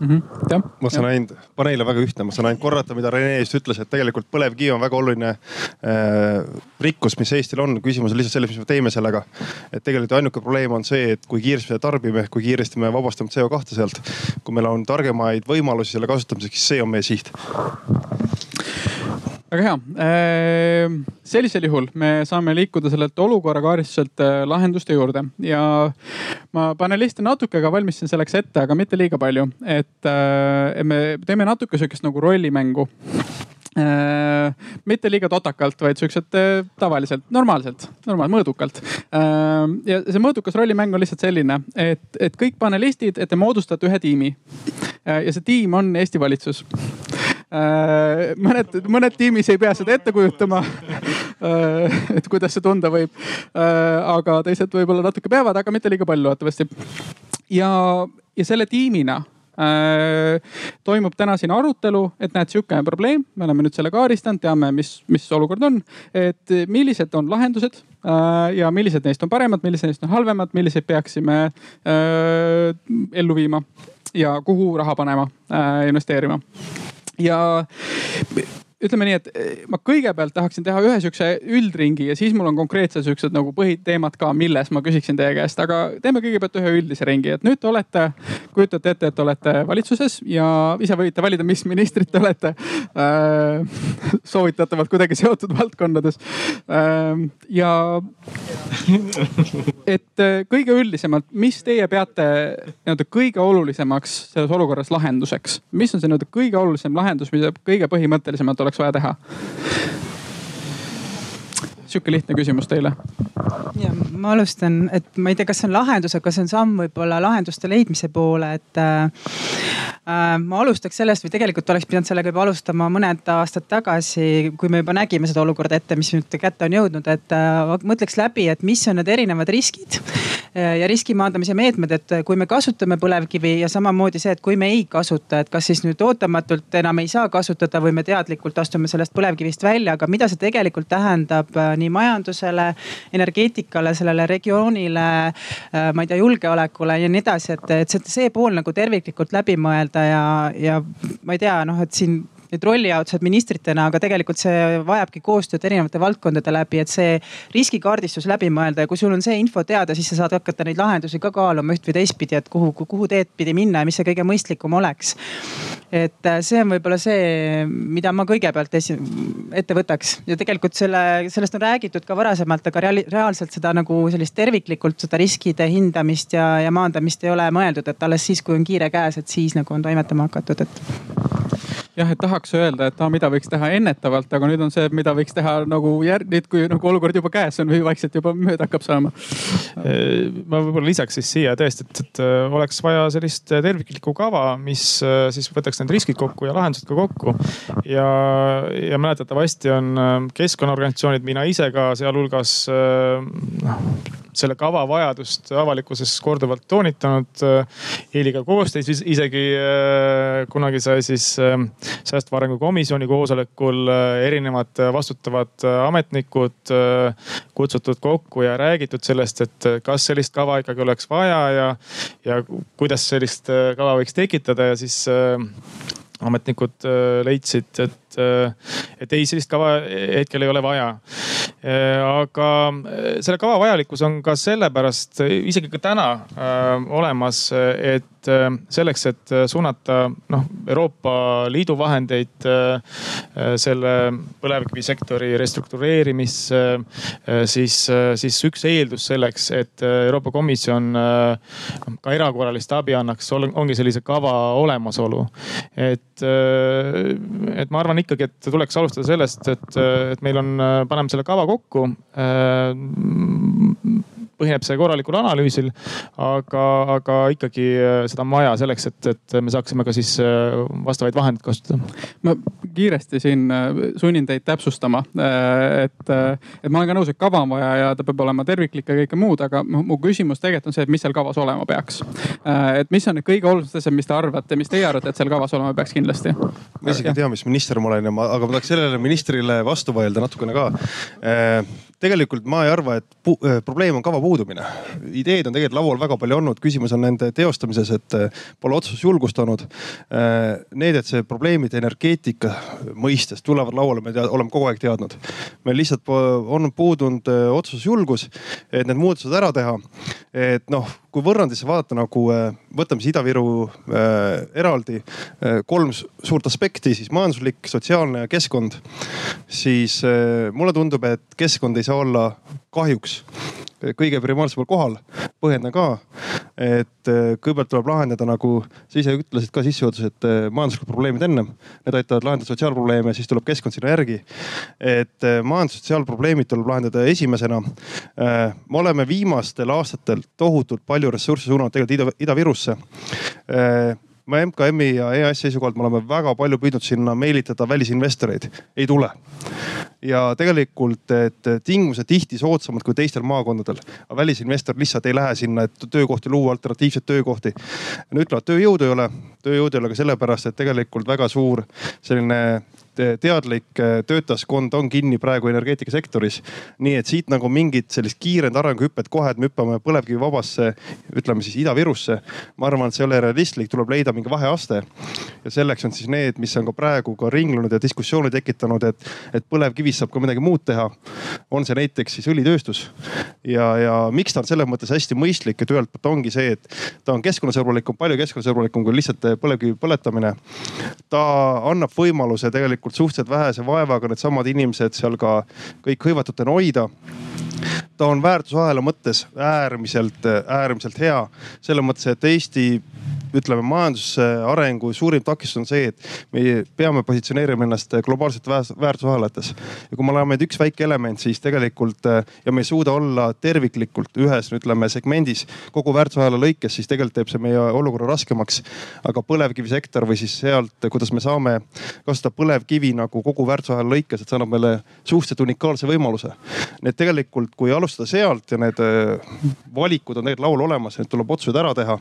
-hmm. ma saan ainult, paneele väga ühtne, ma saan ainult korrata, mida Rene just ütles, et tegelikult põlevkivi on väga oluline äh, rikkus, mis Eestil on. küsimus on lihtsalt selles, mis me teeme sellega. et tegelikult ainuke probleem on see, et kui kiiresti me tarbime, kui kiiresti me vabastame CO2 sealt. kui meil on targemaid võimalusi selle kasutamiseks, siis see on meie siht väga hea. Ehm, sellisel juhul me saame liikuda sellelt olukorra kaaristuselt äh, lahenduste juurde ja ma paneliste natuke ka valmistasin selleks ette, aga mitte liiga palju, et äh, me teeme natuke sihukest nagu rollimängu Äh, mitte liiga totakalt, vaid siukselt äh, tavaliselt, normaalselt, normaal-, mõõdukalt. Ja see mõõdukas rollimäng on lihtsalt selline, et, et kõik panelistid, et te moodustate ühe tiimi. ja see tiim on Eesti valitsus mõned, mõned tiimis ei pea seda ette kujutama [LAUGHS] et kuidas see tunda võib. aga teised võib-olla natuke peavad, aga mitte liiga palju loodetavasti. ja, ja selle tiimina Äh, toimub täna siin arutelu, et näed, sihuke on probleem, me oleme nüüd selle kaardistanud, teame, mis, mis olukord on. et millised on lahendused äh, ja millised neist on paremad, millised neist on halvemad, milliseid peaksime äh, ellu viima ja kuhu raha panema, investeerima ja ütleme nii, et eh, ma kõigepealt tahaksin teha ühe sihukese üldringi ja siis mul on konkreetsed siuksed nagu põhiteemad ka, milles ma küsiksin teie käest, aga teeme kõigepealt ühe üldise ringi, et nüüd te olete, kujutate ette, et olete valitsuses ja ise võite valida, mis ministrid te olete äh,. soovitatavalt kuidagi seotud valdkondades äh,. ja et kõige üldisemalt, mis teie peate nii-öelda kõige olulisemaks selles olukorras lahenduseks, mis on see nii-öelda kõige olulisem lahendus, mida kõige põhimõttelisemalt oleks oleks vaja teha? Sihuke lihtne küsimus teile. ja ma alustan, et ma ei tea, kas see on lahendus, aga see on samm võib-olla lahenduste leidmise poole, et äh, äh, ma alustaks sellest või tegelikult oleks pidanud sellega juba alustama mõned aastad tagasi, kui me juba nägime seda olukorda ette, mis nüüd kätte on jõudnud, et äh, mõtleks läbi, et mis on need erinevad riskid ja riski maandamise meetmed, et kui me kasutame põlevkivi ja samamoodi see, et kui me ei kasuta, et kas siis nüüd ootamatult enam ei saa kasutada või me teadlikult astume sellest põlevkivist välja, aga mida see tegelikult tähendab äh, nii majandusele, energeetikale, sellele regioonile, äh, ma ei tea, julgeolekule ja nii edasi, et, et see, see pool nagu terviklikult läbi mõelda ja, ja ma ei tea, noh, et siin need rollijaotused ministritena, aga tegelikult see vajabki koostööd erinevate valdkondade läbi, et see riskikaardistus läbi mõelda ja kui sul on see info teada, siis sa saad hakata neid lahendusi ka kaaluma üht või teistpidi, et kuhu, kuhu teed pidi minna ja mis see kõige mõistlikum oleks. et äh, see on võib-olla see, mida ma kõigepealt esi-, ette võtaks ja tegelikult selle, sellest on räägitud ka varasemalt, aga reaali, reaalselt seda nagu sellist terviklikult seda riskide hindamist ja, ja maandamist ei ole mõeldud, et alles siis, kui on kiire käes, et siis nagu on toimetama hakatud, et jah, et tahaks öelda, et ah, mida võiks teha ennetavalt, aga nüüd on see, mida võiks teha nagu järg-, nüüd kui nagu olukord juba käes on või vaikselt juba mööda hakkab saama. ma võib-olla lisaks siis siia tõesti, et, et äh, oleks vaja sellist terviklikku kava, mis äh, siis võtaks need riskid kokku ja lahendused ka kokku. ja, ja mäletatavasti on äh, keskkonnaorganisatsioonid, mina ise ka sealhulgas noh selle kava vajadust avalikkuses korduvalt toonitanud. Eeliga koostöös isegi kunagi sai siis säästva arengu komisjoni koosolekul erinevad vastutavad ametnikud kutsutud kokku ja räägitud sellest, et kas sellist kava ikkagi oleks vaja ja, ja kuidas sellist kava võiks tekitada ja siis ametnikud leidsid, et äh, et ei, sellist kava hetkel ei ole vaja. Äh, aga äh, selle kava vajalikkus on ka sellepärast isegi ka täna olemas, et selleks, et suunata noh Euroopa Liidu vahendeid selle põlevkivisektori restruktureerimisse, siis, siis üks eeldus selleks, et Euroopa Komisjon ka erakorralist abi annaks, ongi sellise kava olemasolu. et, et ma arvan ikkagi, et tuleks alustada sellest, et, et meil on, paneme selle kava kokku põhineb see korralikul analüüsil. aga, aga ikkagi äh, seda on vaja selleks, et, et me saaksime ka siis äh, vastavaid vahendeid kasutada. ma kiiresti siin äh, sunnin teid täpsustama, et, et ma olen ka nõus, et kava on vaja ja ta peab olema terviklik ja kõike muud, aga mu küsimus tegelikult on see, et mis seal kavas olema peaks. et mis on need kõige olulisemad asjad, mis te arvate, mis teie arvate, et seal kavas olema peaks kindlasti? ma isegi ei tea, mis minister ma olen ja ma, aga ma tahaks sellele ministrile vastu vaielda natukene ka tegelikult ma ei arva, et äh, probleem on kava puudumine. ideed on tegelikult laual väga palju olnud, küsimus on nende teostamises, et äh, pole otsustusjulgust olnud. Äh, need, et see probleemid energeetika mõistes tulevad lauale, me oleme kogu aeg teadnud. meil lihtsalt on puudunud otsustusjulgus, et need muudatused ära teha. et noh, kui võrrandisse vaadata nagu võtame siis Ida-Viru äh, eraldi äh, kolm suurt aspekti, siis majanduslik, sotsiaalne ja keskkond. siis äh, mulle tundub, et keskkond ei saa olla kahjuks kõige primaarsemal kohal. põhjendan ka, et äh, kõigepealt tuleb lahendada, nagu sa ise ütlesid ka sissejuhatuses, et äh, majanduslikud probleemid ennem. Need aitavad lahendada sotsiaalprobleeme, siis tuleb keskkond sinna järgi. et äh, majandus, sotsiaalprobleemid tuleb lahendada esimesena. me oleme viimastel aastatel tohutult palju ressursse suunanud tegelikult Ida-Ida-Virusse me MKM-i ja EAS seisukohalt me oleme väga palju püüdnud sinna meelitada välisinvestoreid, ei tule. ja tegelikult, et tingimused tihti soodsamad kui teistel maakondadel. välisinvestor lihtsalt ei lähe sinna, et töökohti luua, alternatiivseid töökohti. Nad ütlevad, tööjõudu ei ole, tööjõudu ei ole ka sellepärast, et tegelikult väga suur selline teadlik äh, töötajaskond on kinni praegu energeetikasektoris. nii et siit nagu mingit sellist kiiret arenguhüpet kohe, et me hüppame põlevkivivabasse, ütleme siis Ida-Virusse. ma arvan, et see ei ole realistlik, tuleb leida mingi vaheaste. ja selleks on siis need, mis on ka praegu ka ringlunud ja diskussiooni tekitanud, et, et põlevkivist saab ka midagi muud teha. on see näiteks siis õlitööstus ja, ja miks ta on selles mõttes hästi mõistlik, et ühelt poolt ongi see, et ta on keskkonnasõbralikum, palju keskkonnasõbralikum kui lihtsalt põlevkivi põletamine. ta annab võimaluse tegelikult tegelikult suhteliselt vähese vaevaga needsamad inimesed seal ka kõik hõivatutena hoida ta on väärtusahela mõttes äärmiselt, äärmiselt hea. selles mõttes, et Eesti ütleme, majanduse arengu suurim takistus on see, et me peame positsioneerima ennast globaalsetes väärtusahelates. ja kui me oleme üks väike element, siis tegelikult ja me ei suuda olla terviklikult ühes, ütleme segmendis kogu väärtusahela lõikes, siis tegelikult teeb see meie olukorra raskemaks. aga põlevkivisektor või siis sealt, kuidas me saame kasutada põlevkivi nagu kogu väärtusahela lõikes, et see annab meile suhteliselt unikaalse võimaluse. nii et tegelikult, kui alustada alustada sealt ja need valikud on tegelikult laul olemas, need tuleb otsused ära teha.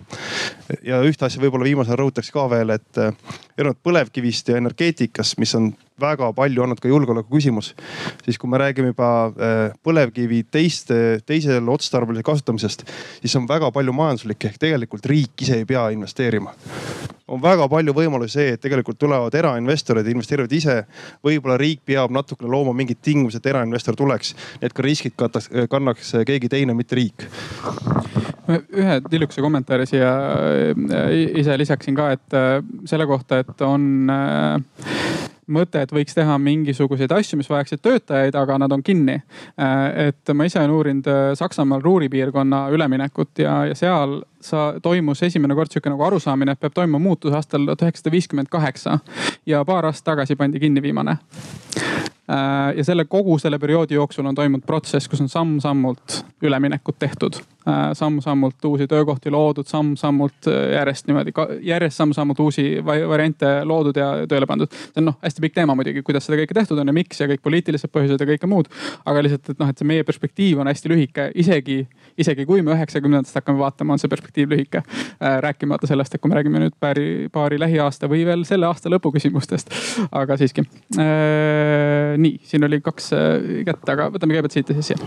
ja ühte asja võib-olla viimasena rõhutaks ka veel, et erinevalt põlevkivist ja energeetikast, mis on väga palju olnud ka julgeoleku küsimus. siis kui me räägime juba äh, põlevkivi teiste, teisel otstarbelisel kasutamisest, siis on väga palju majanduslikke ehk tegelikult riik ise ei pea investeerima on väga palju võimalusi see, et tegelikult tulevad erainvestorid, investeerivad ise. võib-olla riik peab natukene looma mingid tingimused, et erainvestor tuleks, et ka riskid kataks, kannaks keegi teine, mitte riik. ühe tillukese kommentaari siia äh, ise lisaksin ka, et äh, selle kohta, et on mõte, et võiks teha mingisuguseid asju, mis vajaksid töötajaid, aga nad on kinni. Äh, et ma ise olen uurinud äh, Saksamaal Ruhri piirkonna üleminekut ja, ja seal sa, toimus esimene kord sihuke nagu arusaamine, et peab toimuma muutus aastal tuhat üheksasada viiskümmend kaheksa ja paar aastat tagasi pandi kinni viimane ja selle kogu selle perioodi jooksul on toimunud protsess, kus on samm-sammult üleminekut tehtud. Äh, samm-sammult uusi töökohti loodud, samm-sammult äh, järjest niimoodi, järjest samm-sammult uusi variante loodud ja tööle pandud. see on noh, hästi pikk teema muidugi, kuidas seda kõike tehtud on ja miks ja kõik poliitilised põhjused ja kõike muud. aga lihtsalt, et noh, et see meie perspektiiv on hästi lühike, isegi, isegi kui me üheksakümnendatest hakkame vaatama, on see perspektiiv lühike. rääkimata sellest, et kui me räägime nüüd paari, paari lähiaasta või veel selle aasta lõpu küsimustest, aga siiski nii, siin oli kaks äh, kätt, aga võtame kõigepealt siit ja siis siia.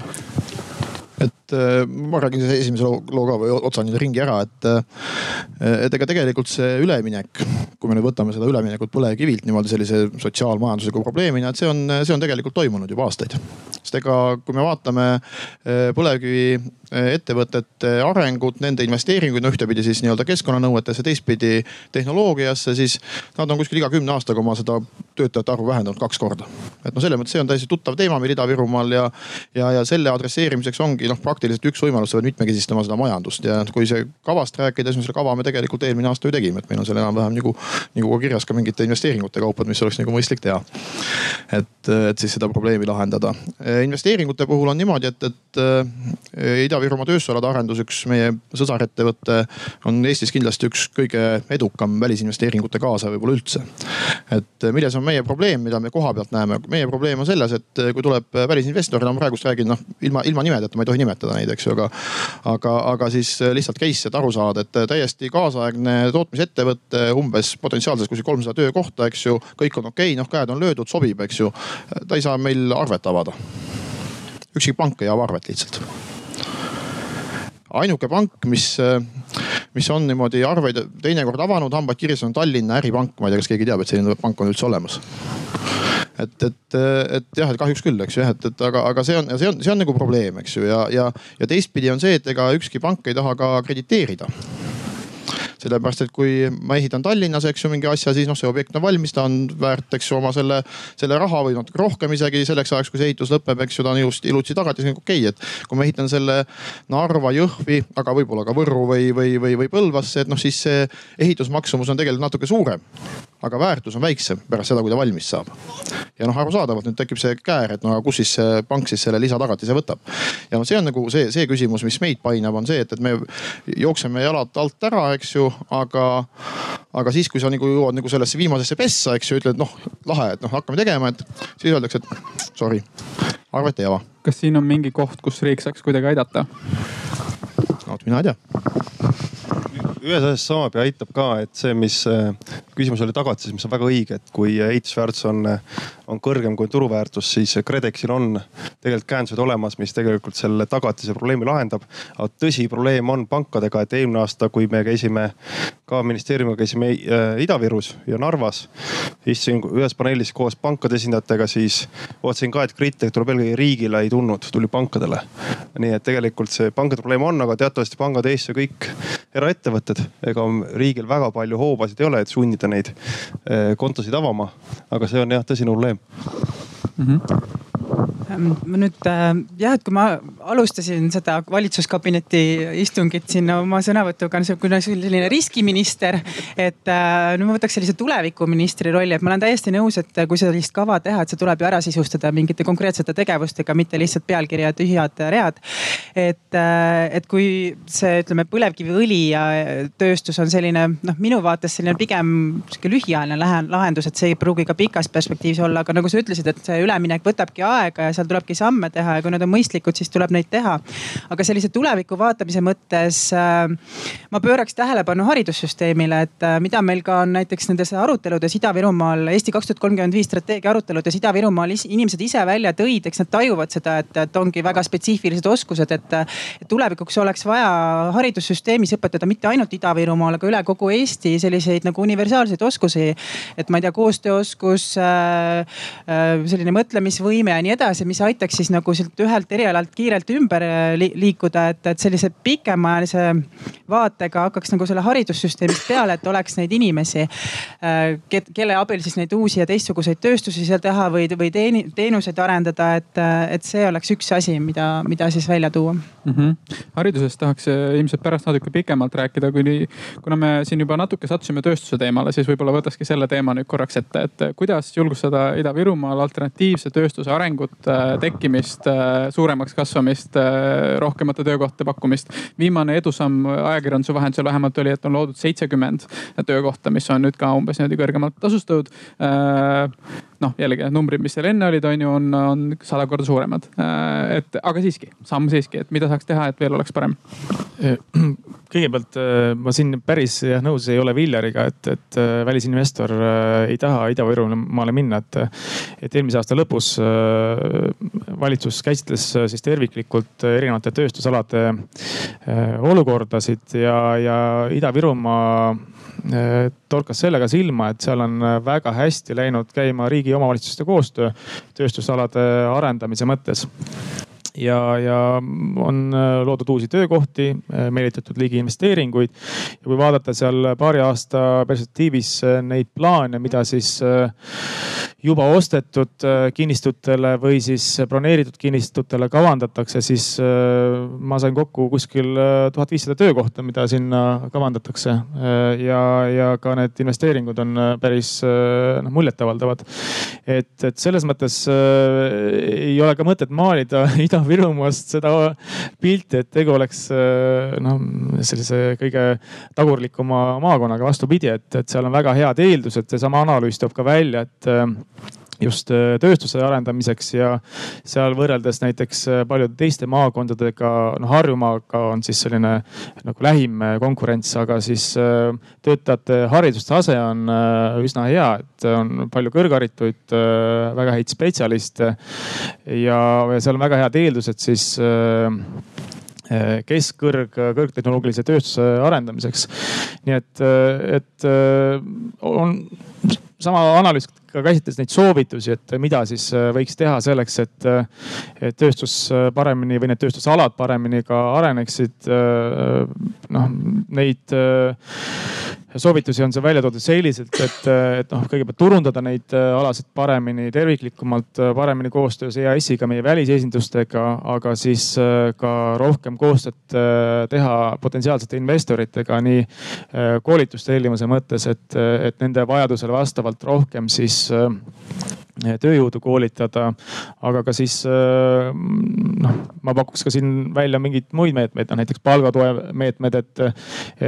Et äh, ma räägin selle esimese loo, loo ka või otsa nüüd ringi ära, et, äh, et ega tegelikult see üleminek, kui me nüüd võtame seda üleminekut põlevkivilt niimoodi sellise sotsiaalmajandusliku probleemina, et see on, see on tegelikult toimunud juba aastaid. sest ega kui me vaatame põlevkivi ettevõtete arengut, nende investeeringuid, no ühtepidi siis nii-öelda keskkonnanõuetesse, teistpidi tehnoloogiasse, siis nad on kuskil iga kümne aastaga oma seda töötajate arvu vähendanud kaks korda. et noh, selles mõttes see on täiesti tuttav teema meil Ida-Virumaal ja, ja, ja selle adresseerimiseks ongi noh, praktiliselt üks võimalus, sa pead mitmekesistama seda majandust ja kui see kavast rääkida, siis me selle kava me tegelikult eelmine aasta ju tegime, et meil on seal enam-vähem nagu, nagu ka kirjas ka mingite investeeringute kaupad, mis oleks nagu mõistlik teha. et, et siis seda probleemi lahendada. investeeringute puhul on niimoodi, et, et Ida Ida-Virumaa tööstusalade arendus, üks meie sõsarettevõte on Eestis kindlasti üks kõige edukam välisinvesteeringute kaasaja võib-olla üldse. et milles on meie probleem, mida me koha pealt näeme? meie probleem on selles, et kui tuleb välisinvestor, no praegust räägin noh ilma, ilma nimedeta, ma ei tohi nimetada neid, eks ju, aga, aga, aga siis lihtsalt case, et aru saada, et täiesti kaasaegne tootmisettevõte umbes potentsiaalselt kuskil kolmsada töökohta, eks ju, kõik on okei okay,, noh käed on löödud, sobib, eks ju. ta ei saa meil arvet avada ükski pank ei ava arvet lihtsalt ainuke pank, mis, mis on niimoodi arveid teinekord avanud, hambad kirjas, on Tallinna Äripank. ma ei tea, kas keegi teab, et selline pank on üldse olemas et, et, et jah, et kahjuks küll, eks ju jah, et, et aga, aga see on, see on, see on nagu probleem, eks ju, ja, ja, ja teistpidi on see, et ega ükski pank ei taha ka krediteerida. Sellepärast, et kui ma ehitan Tallinnas, eks ju, mingi asja, siis noh, see objekt on valmis, ta on väärt, eks ju, oma selle, selle raha või natuke rohkem isegi selleks ajaks, kui see ehitus lõpeb, eks ju, ta on ilusti, ilusti tagatis, okei okay,, et kui ma ehitan selle Narva, Jõhvi, aga võib-olla ka Võrru või, või, või, või Põlvasse, et noh, siis see ehitusmaksumus on tegelikult natuke suurem aga väärtus on väiksem pärast seda, kui ta valmis saab. ja noh, arusaadavalt nüüd tekib see käär, et no kus siis see pank siis selle lisatagatise võtab. ja no see on nagu see, see küsimus, mis meid painab, on see, et, et me jookseme jalad alt ära, eks ju, aga, aga siis, kui sa nagu jõuad nagu sellesse viimasesse pessa, eks ju, ütled noh, lahe, et noh, hakkame tegema, et siis öeldakse, et sorry, arvet ei ava. kas siin on mingi koht, kus riik saaks kuidagi aidata? vot, mina ei tea ühes asjas saab ja aitab ka, et see, mis äh, küsimus oli tagatises, mis on väga õige, et kui ehitusväärtus on, on kõrgem kui turuväärtus, siis KredExil on tegelikult käendused olemas, mis tegelikult selle tagatise probleemi lahendab. aga tõsi, probleem on pankadega, et eelmine aasta, kui me käisime ka ministeeriumiga käisime äh, Ida-Virus ja Narvas, istusin ühes paneelis koos pankade esindajatega, siis vaatasin ka, et kriitika tuleb eelkõige riigile ei tulnud, tuli pankadele. nii et tegelikult see pankade probleem on, aga teatavasti pangad Eestis kõik eraettevõtted ettevõtted. ega riigil väga palju hoobasid ei ole, et sundida neid eh, kontosid avama. aga see on jah tõsine probleem mm. -hmm ma nüüd äh, jah, et kui ma alustasin seda valitsuskabineti istungit siin oma sõnavõtuga, kuna selline riskiminister, et äh, nüüd ma võtaks sellise tulevikuministri rolli, et ma olen täiesti nõus, et kui sellist kava teha, et see tuleb ju ära sisustada mingite konkreetsete tegevustega, mitte lihtsalt pealkiri ja tühjad read. et, et kui see, ütleme põlevkiviõli ja tööstus on selline noh, minu vaates selline pigem sihuke lühiajaline lahendus, et see ei pruugi ka pikas perspektiivis olla, aga nagu sa ütlesid, et see üleminek võtabki aega ja sa seal tulebki samme teha ja kui need on mõistlikud, siis tuleb neid teha. aga sellise tuleviku vaatamise mõttes äh, ma pööraks tähelepanu haridussüsteemile, et äh, mida meil ka on näiteks nendes aruteludes Ida-Virumaal, Eesti kaks tuhat kolmkümmend viis strateegia aruteludes Ida-Virumaal inimesed ise välja tõid, eks nad tajuvad seda, et, et ongi väga spetsiifilised oskused, et, et tulevikuks oleks vaja haridussüsteemis õpetada mitte ainult Ida-Virumaal, aga üle kogu Eesti selliseid nagu universaalseid oskusi. et ma ei tea, koostööoskus äh,, selline mõtlemisvõime ja nii edasi, mis aitaks siis nagu sealt ühelt erialalt kiirelt ümber äh, liikuda, et, et sellise pikemaajalise vaatega hakkaks nagu selle haridussüsteemist peale, et oleks neid inimesi, äh, kelle abil siis neid uusi ja teistsuguseid tööstusi seal teha või, või teeni, teenuseid arendada, et, et see oleks üks asi, mida, mida siis välja tuua mm. -hmm. haridusest tahaks ilmselt pärast natuke pikemalt rääkida, kuni, kuna me siin juba natuke sattusime tööstuse teemale, siis võib-olla võtakski selle teema nüüd korraks ette, et kuidas julgustada Ida-Virumaal alternatiivse tööstuse arengut, äh, tekkimist, äh, suuremaks kasvamist, rohkemate töökohtade pakkumist. viimane edusamm ajakirjanduse vahendusel vähemalt oli, et on loodud seitsekümmend töökohta, mis on nüüd ka umbes niimoodi kõrgemalt tasustatud noh, jällegi numbrid, mis seal enne olid, on ju, on, on sada korda suuremad. Äh, et aga siiski, samm siiski, et mida saaks teha, et veel oleks parem? [CLEARS THROAT] kõigepealt äh, ma siin päris jah nõus ei ole Viljariga, et, et äh, välisinvestor ei taha Ida-Virumaale minna, et, et eelmise aasta lõpus valitsus käsitles siis terviklikult erinevate tööstusalade olukordasid ja, ja Ida-Virumaa torkas sellega silma, et seal on väga hästi läinud käima riigi ja omavalitsuste koostöö tööstusalade arendamise mõttes ja, ja on äh, loodud uusi töökohti, meelitatud ligi investeeringuid. ja kui vaadata seal paari aasta perspektiivis neid plaane, mida siis juba ostetud äh, kinnistutele või siis broneeritud kinnistutele kavandatakse, siis äh, ma sain kokku kuskil äh, tuhat viissada töökohta, mida sinna kavandatakse. ja, ja ka need investeeringud on päris noh muljetavaldavad. et, et selles mõttes ei ole ka mõtet maalida [LAUGHS] Ida-Virumaast seda pilti, et tegu oleks noh, sellise kõige tagurlikuma maakonnaga. vastupidi, et, et seal on väga head eeldused, seesama analüüs toob ka välja, et just äh, tööstuse arendamiseks ja seal võrreldes näiteks äh, paljude teiste maakondadega, noh Harjumaaga on siis selline nagu lähim äh, konkurents, aga siis töötajate haridustase on üsna hea, et on palju kõrgharituid, väga häid spetsialiste ja, ja seal on väga head eeldused siis keskkõrg, kõrgtehnoloogilise tööstuse arendamiseks. nii et, et on sama analüüs ka käsitles neid soovitusi, et mida siis äh, võiks teha selleks, et, äh, et tööstus äh, paremini või need tööstusalad paremini ka areneksid. noh, neid soovitusi on seal välja toodud selliselt, et, et noh, kõigepealt turundada neid alasid paremini, terviklikumalt, paremini koostöös EAS-iga, meie välisesindustega, aga siis ka rohkem koostööd teha potentsiaalsete investoritega nii koolituste tellimuse mõttes, et, et nende vajadusele vastavalt rohkem siis äh, tööjõudu koolitada, aga ka siis äh, noh, ma pakuks ka siin välja mingeid muid meetmeid, no näiteks palgatoe meetmed, et,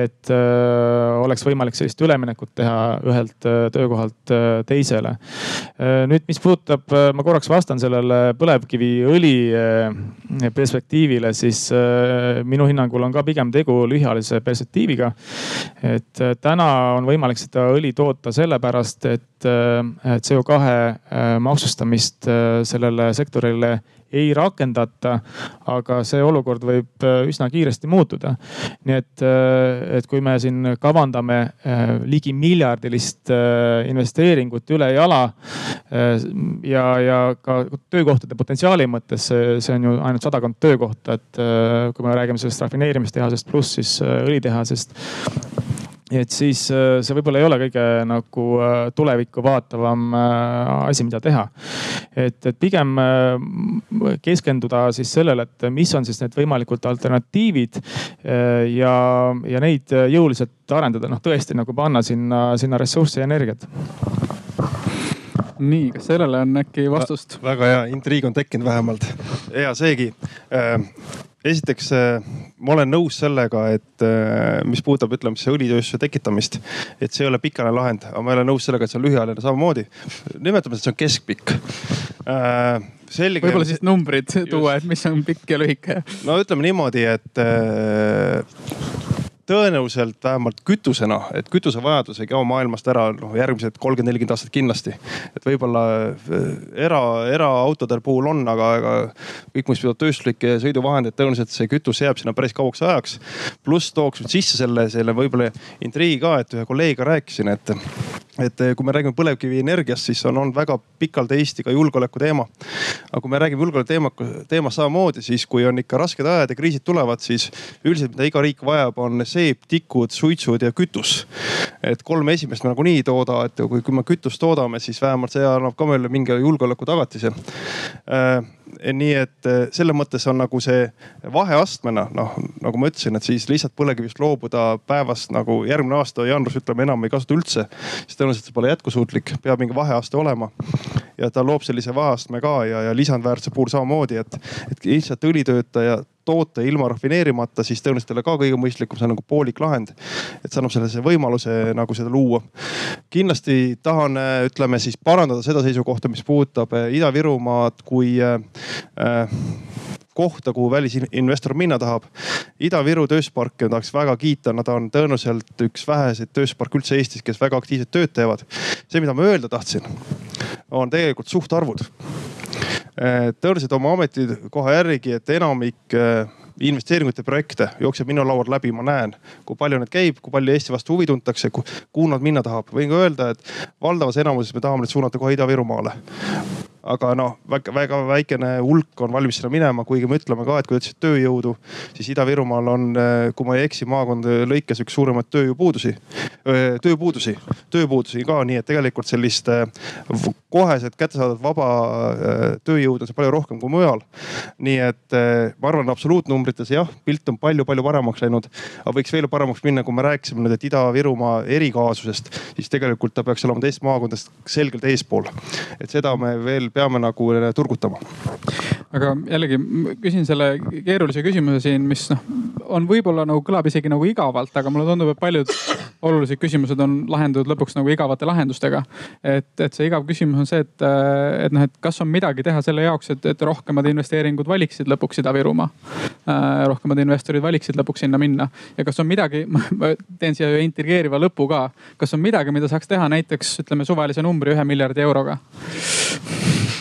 et äh, oleks võimalik sellist üleminekut teha ühelt töökohalt teisele. nüüd, mis puudutab, ma korraks vastan sellele põlevkiviõli perspektiivile, siis minu hinnangul on ka pigem tegu lühiajalise perspektiiviga. et täna on võimalik seda õli toota sellepärast, et CO2 äh, maksustamist äh, sellele sektorile ei rakendata. aga see olukord võib äh, üsna kiiresti muutuda. nii et, et kui me siin kavandame ligi miljardilist investeeringut ülejala ja, ja ka töökohtade potentsiaali mõttes, see on ju ainult sadakond töökohta, et kui me räägime sellest rafineerimistehasest pluss siis õlitehasest et siis äh, see võib-olla ei ole kõige nagu äh, tulevikku vaatavam äh, asi, mida teha. et, et pigem keskenduda siis sellele, et mis on siis need võimalikud alternatiivid ja, ja neid jõuliselt arendada, noh tõesti nagu panna sinna, sinna ressurssi ja energiat nii, kas sellele on äkki vastust? väga hea, intriig on tekkinud vähemalt. hea seegi esiteks ma olen nõus sellega, et mis puudutab, ütleme siis õlitööstuse tekitamist, et see ei ole pikaajaline lahend, aga ma ei ole nõus sellega, et see on lühiajaline samamoodi. nimetame, et see on keskpikk selge. võib-olla siis numbrid tuua, et mis on pikk ja lühike. no ütleme niimoodi, et tõenäoliselt vähemalt kütusena, et kütusevajadus ei kao maailmast ära noh järgmised kolmkümmend, nelikümmend aastat kindlasti. et võib-olla äh, era, eraautode puhul on, aga, aga kõik, mis puudutab tööstuslikke sõiduvahendeid, tõenäoliselt see kütus jääb sinna päris kauaks ajaks. pluss tooks nüüd sisse selle, selle võib-olla intriigi ka, et ühe kolleegiga rääkisin, et et kui me räägime põlevkivienergiast, siis on olnud väga pikalt Eesti ka julgeoleku teema. aga kui me räägime julgeoleku teema, teemast samamoodi, siis kui on ikka rasked ajad ja kriisid tulevad, siis üldiselt, mida iga riik vajab, on seep, tikud, suitsud ja kütus. et kolm esimest me nagunii ei tooda, et kui, kui me kütust toodame, siis vähemalt see annab ka meile mingi julgeoleku tagatise äh, nii et äh, selles mõttes on nagu see vaheastmena, noh nagu ma ütlesin, et siis lihtsalt põlevkivist loobuda päevast nagu järgmine aasta jaanuaris ütleme enam ei kasuta üldse. siis tõenäoliselt see pole jätkusuutlik, peab mingi vaheaste olema. ja ta loob sellise vaheastme ka ja, ja lisandväärtuse puhul samamoodi, et, et lihtsalt õlitöötaja toote ilma rafineerimata, siis tõenäoliselt ei ole ka kõige mõistlikum, see on nagu poolik lahend. et see annab sellise võimaluse nagu seda luua. kindlasti tahan, ütleme siis parandada seda seisukohta, mis puudutab eh, Ida-Virumaad kui äh, kohta, kuhu välisinvestor minna tahab. Ida-Viru tööstusparke tahaks väga kiita, nad on tõenäoliselt üks väheseid tööstusparke üldse Eestis, kes väga aktiivselt tööd teevad. see, mida ma öelda tahtsin, on tegelikult suhtarvud Äh, tõenäoliselt oma ametikoha järgi, et enamik äh, investeeringute projekte jookseb minu laualt läbi, ma näen, kui palju neid käib, kui palju Eesti vastu huvi tuntakse, kuhu nad minna tahab. võin ka öelda, et valdavas enamuses me tahame neid suunata kohe Ida-Virumaale aga noh, väga, väga väikene hulk on valmis sinna minema, kuigi me ütleme ka, et kui te ütlesite tööjõudu, siis Ida-Virumaal on, eh, kui ma ei eksi, maakonna lõikes üks suuremaid tööjõupuudusi, tööpuudusi, tööpuudusi ka, nii et tegelikult sellist eh, koheselt kättesaadavat vaba eh, tööjõudu on seal palju rohkem kui mujal. nii et ma arvan, absoluutnumbrites jah, pilt on palju-palju paremaks läinud, aga võiks veel paremaks minna, kui me rääkisime nüüd, et Ida-Virumaa erikaasusest, siis tegelikult ta peaks olema teist maakondadest selgelt eespool. et seda me veel peame nagu turgutama. aga jällegi küsin selle keerulise küsimuse siin, mis noh, on võib-olla nagu kõlab isegi nagu igavalt, aga mulle tundub, et paljud olulised küsimused on lahendatud lõpuks nagu igavate lahendustega. et, et see igav küsimus on see, et, et noh, et kas on midagi teha selle jaoks, et, et rohkemad investeeringud valiksid lõpuks Ida-Virumaa äh,. rohkemad investorid valiksid lõpuks sinna minna ja kas on midagi, [LAUGHS] ma teen siia ühe intrigeeriva lõpu ka. kas on midagi, mida saaks teha näiteks ütleme suvalise numbri ühe miljardi euroga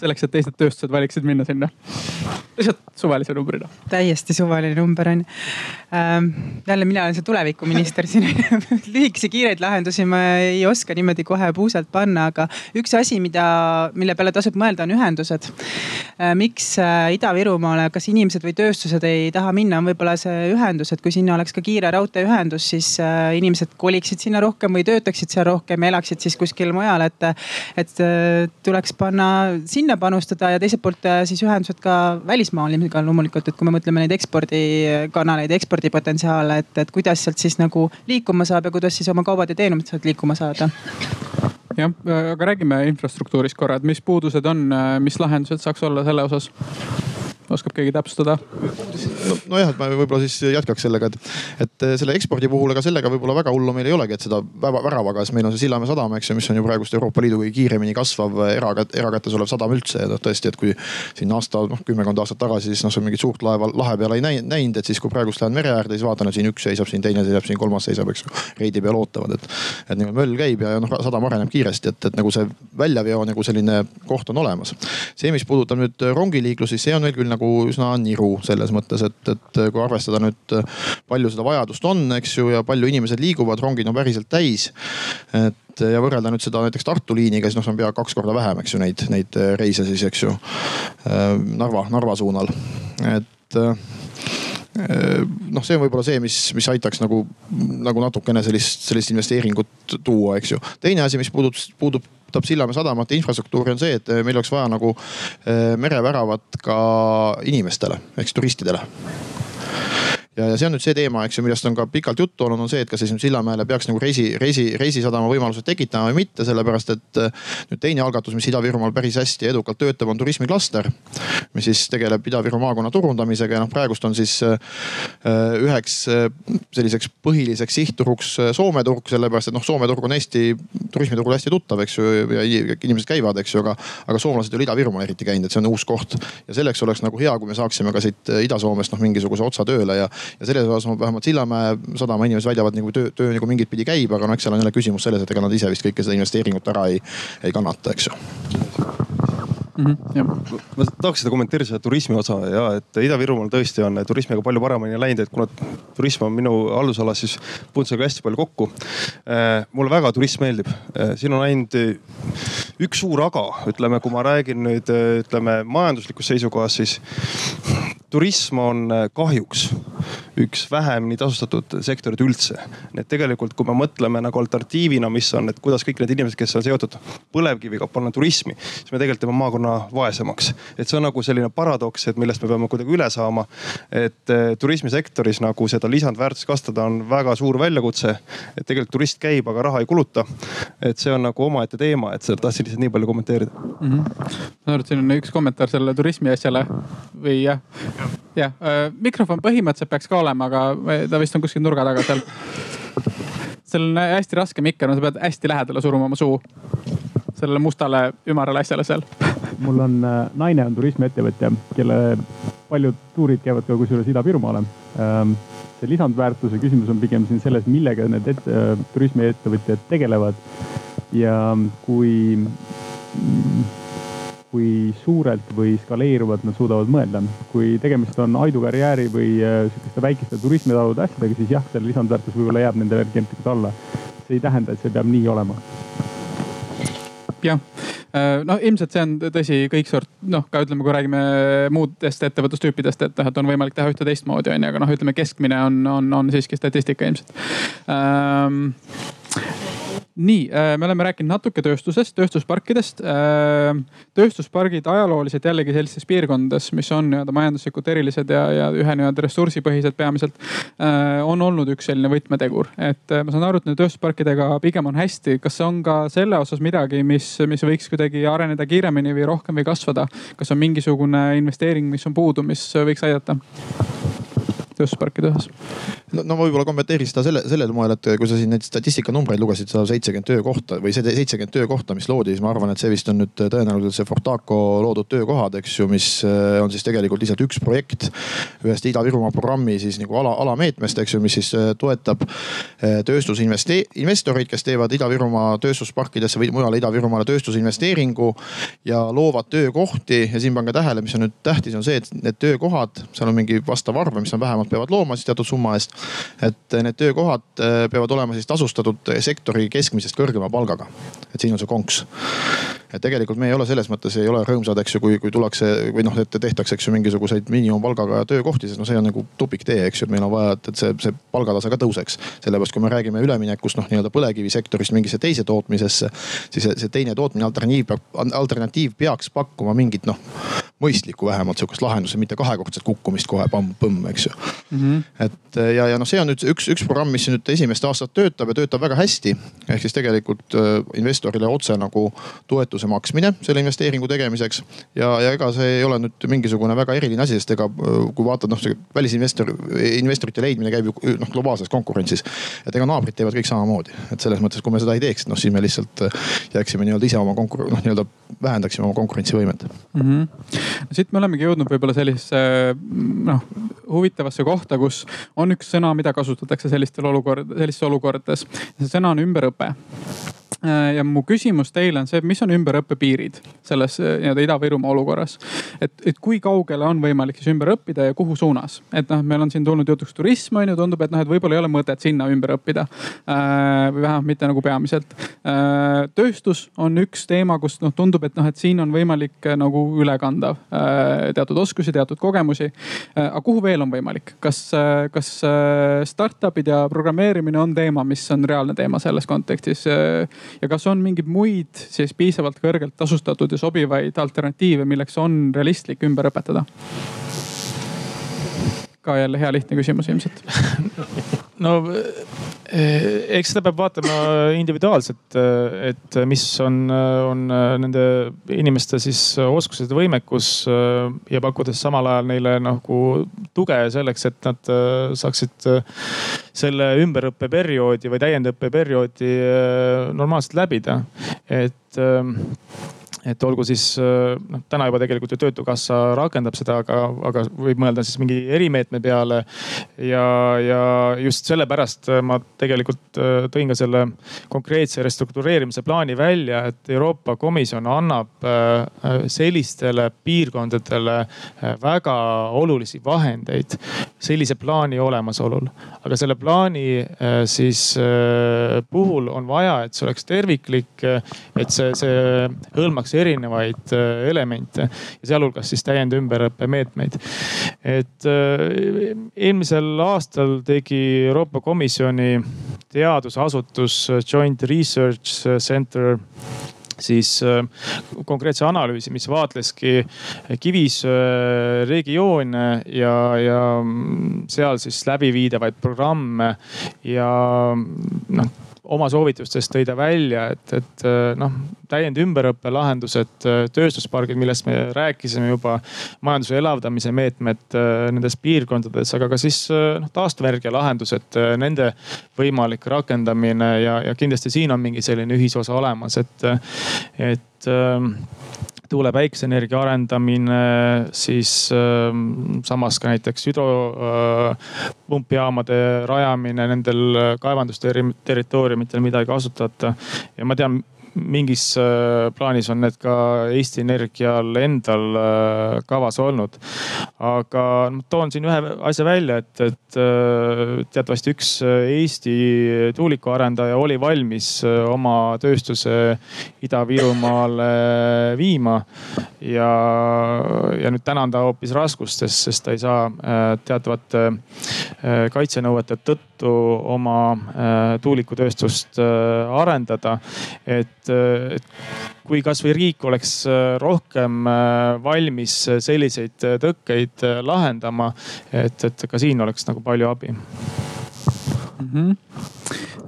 selleks, et teised tööstused valiksid minna sinna. lihtsalt suvalise numbrina. täiesti suvaline number on ähm,. jälle mina olen see tulevikuminister siin [LAUGHS] lühikesi kiireid lahendusi ma ei oska niimoodi kohe puusalt panna, aga üks asi, mida, mille peale tasub mõelda, on ühendused äh,. miks äh, Ida-Virumaale, kas inimesed või tööstused ei taha minna, on võib-olla see ühendus, et kui sinna oleks ka kiire raudteeühendus, siis äh, inimesed koliksid sinna rohkem või töötaksid seal rohkem ja elaksid siis kuskil mujal, et, et äh, tuleks panna sinna panustada ja teiselt poolt äh, siis ühendused ka välismaalasega loomulikult, et kui me mõtleme neid ekspordikanaleid, ekspordipotentsiaale, et, et kuidas sealt siis nagu liikuma saab ja kuidas siis oma kaubad ja teenused sealt liikuma saada jah, aga räägime infrastruktuurist korra, et mis puudused on, mis lahendused saaks olla selle osas? Oskab keegi täpsustada? nojah, et ma võib-olla siis jätkaks sellega, et, et selle ekspordi puhul, ega sellega võib-olla väga hullu meil ei olegi, et seda väravaga, sest meil on see Sillamäe sadam, eks ju, mis on ju praegust Euroopa Liidu kõige kiiremini kasvav erakätt, erakätes olev sadam üldse. noh tõesti, et kui siin aasta, noh kümmekond aastat tagasi, siis noh, sa mingit suurt laeva lahe peal ei näinud, et siis kui praegust lähen mere äärde, siis vaatan, et siin üks seisab, siin teine seisab, siin kolmas seisab, eks ju. reidi peal ootavad, et, et niimoodi möll käib ja, ja noh sadam areneb kiiresti, et, et nagu see väljaveo nagu selline koht on olemas. see, mis puudutab nüüd rongiliiklust, siis see on veel küll nagu üsna niru selles mõttes, et, et kui arvestada nüüd palju seda vajadust on, eks ju, ja palju inimesed liiguvad, rongid on päriselt täis. et ja võrrelda nüüd seda näiteks Tartu liiniga, siis noh, see on pea kaks korda vähem, eks ju, neid, neid reise siis, eks ju. Narva, Narva suunal, et noh, see on võib-olla see, mis, mis aitaks nagu, nagu natukene sellist, sellist investeeringut tuua, eks ju. teine asi, mis puudutab, puudutab Sillamäe sadamate infrastruktuuri, on see, et meil oleks vaja nagu mereväravat ka inimestele siis turistidele ja, ja see on nüüd see teema, eks ju, millest on ka pikalt juttu olnud, on see, et kas siis Sillamäele peaks nagu reisi, reisi, reisisadama võimalused tekitama või mitte, sellepärast et nüüd teine algatus, mis Ida-Virumaal päris hästi edukalt töötab, on turismiklaster. mis siis tegeleb Ida-Viru maakonna turundamisega ja noh, praegust on siis üheks selliseks põhiliseks sihtturuks Soome turg, sellepärast et noh, Soome turg on Eesti turismiturul hästi tuttav, eks ju, ja inimesed käivad, eks ju, aga, aga soomlased ei ole Ida-Virumaal eriti käinud, et see on uus koht. ja selleks oleks nagu hea, kui me saaksime ka siit Ida-Soomest noh, mingisuguse otsa tööle ja, ja selles osas vähemalt Sillamäe sadama inimesed väidavad nagu töö, töö nagu mingit pidi käib, aga no eks seal on jälle küsimus selles, et ega nad ise vist kõike seda investeeringut ära ei, ei kannata, eks ju mm. -hmm, ma tahaks seda kommenteerida, seda turismi osa ja et Ida-Virumaal tõesti on turismiga palju paremini läinud, et kuna turism on minu haldusalas, siis puutun sellega hästi palju kokku. Äh, mulle väga turism meeldib, äh, siin on ainult üks suur aga, ütleme, kui ma räägin nüüd ütleme majanduslikust seisukohast, siis turism on kahjuks üks vähemini tasustatud sektorid üldse. nii et tegelikult, kui me mõtleme nagu alternatiivina, mis on, et kuidas kõik need inimesed, kes on seotud põlevkiviga, panna turismi, siis me tegelikult teeme maakonna vaesemaks. et see on nagu selline paradoks, et millest me peame kuidagi üle saama. et eh, turismisektoris nagu seda lisandväärtust kasvatada on väga suur väljakutse. et tegelikult turist käib, aga raha ei kuluta. et see on nagu omaette teema, et seda tahtsin lihtsalt nii palju kommenteerida mm. -hmm. ma aru, et siin on üks kommentaar selle turismi asjale või jah? jah, äh, mikrofon põhimõtteliselt peaks ka olema, aga ta vist on kuskil nurga taga seal. seal on hästi raske mikker, sa pead hästi lähedale suruma oma suu sellele mustale ümarale asjale seal. mul on, äh, naine on turismiettevõtja, kelle paljud tuurid käivad ka kusjuures Ida-Virumaale. Ähm, see lisandväärtuse küsimus on pigem siin selles, millega need et, äh, turismiettevõtjad tegelevad. ja kui kui suurelt või skaleeruvalt nad suudavad mõelda. kui tegemist on Aidu karjääri või äh, sihukeste väikeste turismitalude asjadega, siis jah, selle lisandväärtus võib-olla jääb nendele kergelt alla. see ei tähenda, et see peab nii olema jah, äh, no ilmselt see on tõsi kõik sort, noh ka ütleme, kui räägime muudest ettevõtlustüüpidest, et noh, et on võimalik teha ühte teistmoodi on ju, aga noh, ütleme keskmine on, on, on siiski statistika ilmselt ähm, nii, äh, me oleme rääkinud natuke tööstusest, tööstusparkidest. Äh, tööstuspargid ajalooliselt jällegi sellistes piirkondades, mis on nii-öelda majanduslikult erilised ja, ja ühe nii-öelda ressursipõhised peamiselt, äh, on olnud üks selline võtmetegur. et ma saan aru, et nende tööstusparkidega pigem on hästi. kas on ka selle osas midagi, mis, mis võiks kuidagi areneda kiiremini või rohkem või kasvada? kas on mingisugune investeering, mis on puudu, mis võiks aidata? Tööstusparkide osas? no, no võib-olla kommenteeriks seda selle, sellel moel, et kui sa siin neid statistikanumbreid lugesid, sada seitsekümmend töökohta või see seitsekümmend töökohta, mis loodi, siis ma arvan, et see vist on nüüd tõenäoliselt see Fortaco loodud töökohad, eks ju, mis äh, on siis tegelikult lihtsalt üks projekt ühest Ida-Virumaa programmi siis nagu ala, alameetmest, eks ju, mis siis äh, toetab äh, tööstusinvestoreid, kes teevad Ida-Virumaa tööstusparkidesse või mujale Ida-Virumaale tööstusinvesteeringu ja loovad töökohti. ja siin pange tähele, mis on nüüd tähtis, on see, et need töökohad, seal on mingi vastav arv, mis on vähemalt peavad looma siis teatud summa eest. et need töökohad äh, peavad olema siis tasustatud sektori keskmisest kõrgema palgaga. et siin on see konks. et tegelikult me ei ole selles mõttes ei ole rõõmsad, eks ju, kui, kui tullakse või noh, et tehtakse, eks ju, mingisuguseid miinimumpalgaga töökohti, sest noh, see on nagu tupiktee, eks ju, et meil on vaja, et, et see, see palgatase ka tõuseks. sellepärast, kui me räägime üleminekust noh, nii-öelda põlevkivisektorist mingisse teise tootmisesse, siis see, see teine tootmine, alternatiiv alternatiiv peaks pakkuma mingit noh, mõistlikku vähemalt sihukest lahendust, mitte kahekordset kukkumist kohe pamm-põmm, eks ju mm. -hmm. et ja, ja noh, see on nüüd üks, üks programm, mis nüüd esimest aastat töötab ja töötab väga hästi. ehk siis tegelikult äh, investorile otse nagu toetuse maksmine selle investeeringu tegemiseks. ja, ja ega see ei ole nüüd mingisugune väga eriline asi, sest ega äh, kui vaatad noh, see välisinvestor, investorite leidmine käib ju noh globaalses konkurentsis. et ega naabrid teevad kõik samamoodi, et selles mõttes, kui me seda ei teeks, noh siis me lihtsalt äh, jääksime nii-öelda ise oma konkur-, noh nii-öelda vähendaksime oma konkurentsivõimet mm. -hmm. siit me olemegi jõudnud võib-olla sellisesse noh huvitavasse kohta, kus on üks sõna, mida kasutatakse sellistel olukord, sellistes olukordades. see sõna on ümberõpe Äh, ja mu küsimus teile on see, mis on ümberõppe piirid selles äh, nii-öelda Ida-Virumaa olukorras. et, et kui kaugele on võimalik siis ümber õppida ja kuhu suunas, et noh, meil on siin tulnud jutuks turism on ju, tundub, et noh, et võib-olla ei ole mõtet sinna ümber õppida. Äh, või vähemalt mitte nagu peamiselt. tööstus on üks teema, kus noh, tundub, et noh, et siin on võimalik nagu üle kanda teatud oskusi, teatud kogemusi. aga kuhu veel on võimalik, kas, kas startup'id ja programmeerimine on teema, mis on reaalne teema selles kontekstis? ja kas on mingeid muid siis piisavalt kõrgelt tasustatud ja sobivaid alternatiive, milleks on realistlik ümber õpetada? ka jälle hea lihtne küsimus ilmselt [LAUGHS] no eh, eks seda peab vaatama individuaalselt, et mis on, on nende inimeste siis oskused ja võimekus ja pakkudes samal ajal neile nagu tuge selleks, et nad saaksid selle ümberõppeperioodi või täiendõppeperioodi normaalselt läbida. et et olgu siis noh, täna juba tegelikult ju töötukassa rakendab seda, aga, aga võib mõelda siis mingi erimeetme peale. ja, ja just sellepärast ma tegelikult äh, tõin ka selle konkreetse restruktureerimise plaani välja, et Euroopa Komisjon annab äh, sellistele piirkondadele äh, väga olulisi vahendeid sellise plaani olemasolul. aga selle plaani siis puhul on vaja, et see oleks terviklik, et see, see hõlmaks erinevaid äh, elemente ja sealhulgas siis täiendümberõppe meetmeid. et äh, eelmisel aastal tegi Euroopa Komisjoni teadusasutus Joint Research Center siis äh, konkreetse analüüsi, mis vaatleski Kivisöe regioone ja, ja mm, seal siis läbiviidavaid programme ja noh oma soovitustes tõi ta välja, et, et äh, noh, täiend ümberõppe lahendused, äh, tööstuspargid, millest me rääkisime juba, majanduse elavdamise meetmed äh, nendes piirkondades, aga ka siis noh, taastuvenergia lahendused, nende võimalik rakendamine ja, ja kindlasti siin on mingi selline ühisosa olemas, et, et tuule päikeseenergia arendamine, siis äh, samas ka näiteks hüdropumpjaamade äh, rajamine nendel kaevandusterritooriumitel, mida ei kasutata. ja ma tean mingis äh, plaanis on need ka Eesti Energial endal äh, kavas olnud. aga ma toon siin ühe asja välja, et, et äh, teatavasti üks Eesti tuulikuarendaja oli valmis oma tööstuse Ida-Virumaale viima. ja, ja nüüd täna on ta hoopis raskustes, sest ta ei saa teatavate kaitsenõuete tõttu oma tuulikutööstust arendada. et et kui kasvõi riik oleks äh, rohkem äh, valmis selliseid äh, tõkkeid lahendama, et, et ka siin oleks nagu palju abi mm. -hmm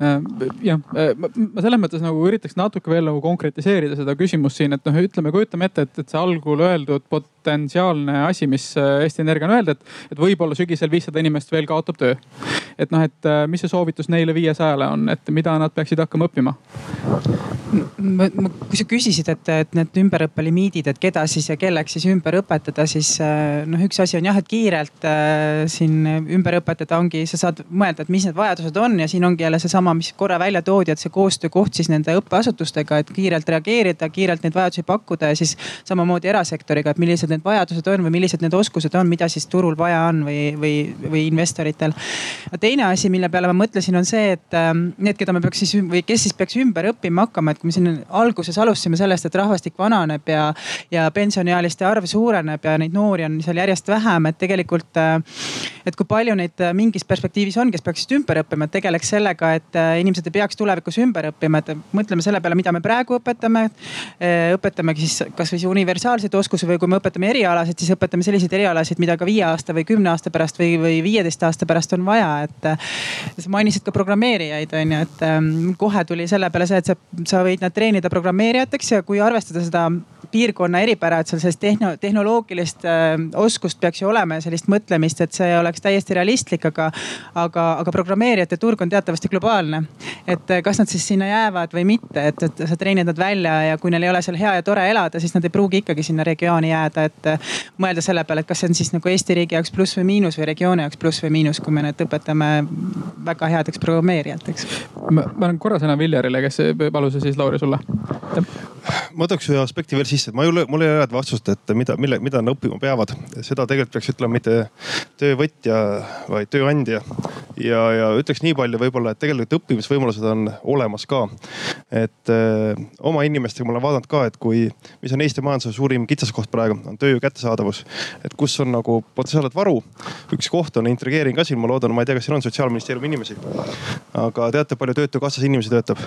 Äh, jah, äh, ma selles mõttes nagu üritaks natuke veel nagu konkretiseerida seda küsimust siin, et noh, ütleme, kujutame ette, et, et see algul öeldud potentsiaalne asi, mis äh, Eesti Energia on öelnud, et, et võib-olla sügisel viissada inimest veel kaotab töö. Et noh, et mis see soovitus neile viiesajale on, et mida nad peaksid hakkama õppima? ma, ma, kui sa küsisid, et, et need ümberõppe limiidid, et keda siis ja kelleks siis ümber õpetada, siis noh, üks asi on jah, et kiirelt äh, siin ümber õpetada ongi, sa saad mõelda, et mis need vajadused on ja siin ongi jälle seesama, mis korra välja toodi, et see koostöökoht siis nende õppeasutustega, et kiirelt reageerida, kiirelt neid vajadusi pakkuda ja siis samamoodi erasektoriga, et millised need vajadused on või millised need oskused on, mida siis turul vaja on või, või, või investoritel. Teine asi, mille peale ma mõtlesin, on see, et ähm, need, keda me peaks siis või kes siis peaks ümber õppima hakkama, et kui me siin alguses alustasime sellest, et rahvastik vananeb ja, ja pensioniealiste arv suureneb ja neid noori on seal järjest vähem, et tegelikult, äh, et kui palju neid äh, mingis perspektiivis on, kes peaksid ümber õppima, et tegeleks sellega, et Äh, inimesed ei peaks tulevikus ümber õppima, et mõtleme selle peale, mida me praegu õpetame. Õpetamegi siis kasvõi universaalseid oskusi või kui me õpetame erialasid, siis õpetame selliseid erialasid, mida ka viie aasta või kümne aasta pärast või, või viieteist aasta pärast on vaja, et. Äh, sa mainisid ka programmeerijaid on ju, et ähm, kohe tuli selle peale see, et sa, sa võid nad treenida programmeerijateks ja kui arvestada seda piirkonna eripära, et seal sellist tehno, tehnoloogilist äh, oskust peaks ju olema ja sellist mõtlemist, et see oleks täiesti realistlik, aga, aga, aga programmeerijate turg on teatavasti globaalne. et äh, kas nad siis sinna jäävad või mitte, et, et sa treenid nad välja ja kui neil ei ole seal hea ja tore elada, siis nad ei pruugi ikkagi sinna regiooni jääda, et äh, mõelda selle peale, et kas see on siis nagu Eesti riigi jaoks pluss või miinus või regiooni jaoks pluss või miinus, kui me need õpetame väga headeks programmeerijateks. ma, ma annan korra sõna Viljarile, kes palus siis Lauri sulle. Ma tooks ühe aspekti veel sisse, et ma ei ole, mul ei ole head vastust, et mida, mille, mida nad õppima peavad. seda tegelikult peaks ütlema mitte töövõtja, vaid tööandja. ja, ja ütleks nii palju võib-olla, et tegelikult õppimisvõimalused on olemas ka. et öö, eh, oma inimestega ma olen vaadanud ka, et kui, mis on Eesti majanduse suurim kitsaskoht praegu, on tööjõu kättesaadavus. et kus on nagu potentsiaalset varu. üks koht on, intrigeerin ka siin, ma loodan, ma ei tea, kas siin on sotsiaalministeeriumi inimesi. aga teate, palju Töötukassas inimesi töötab?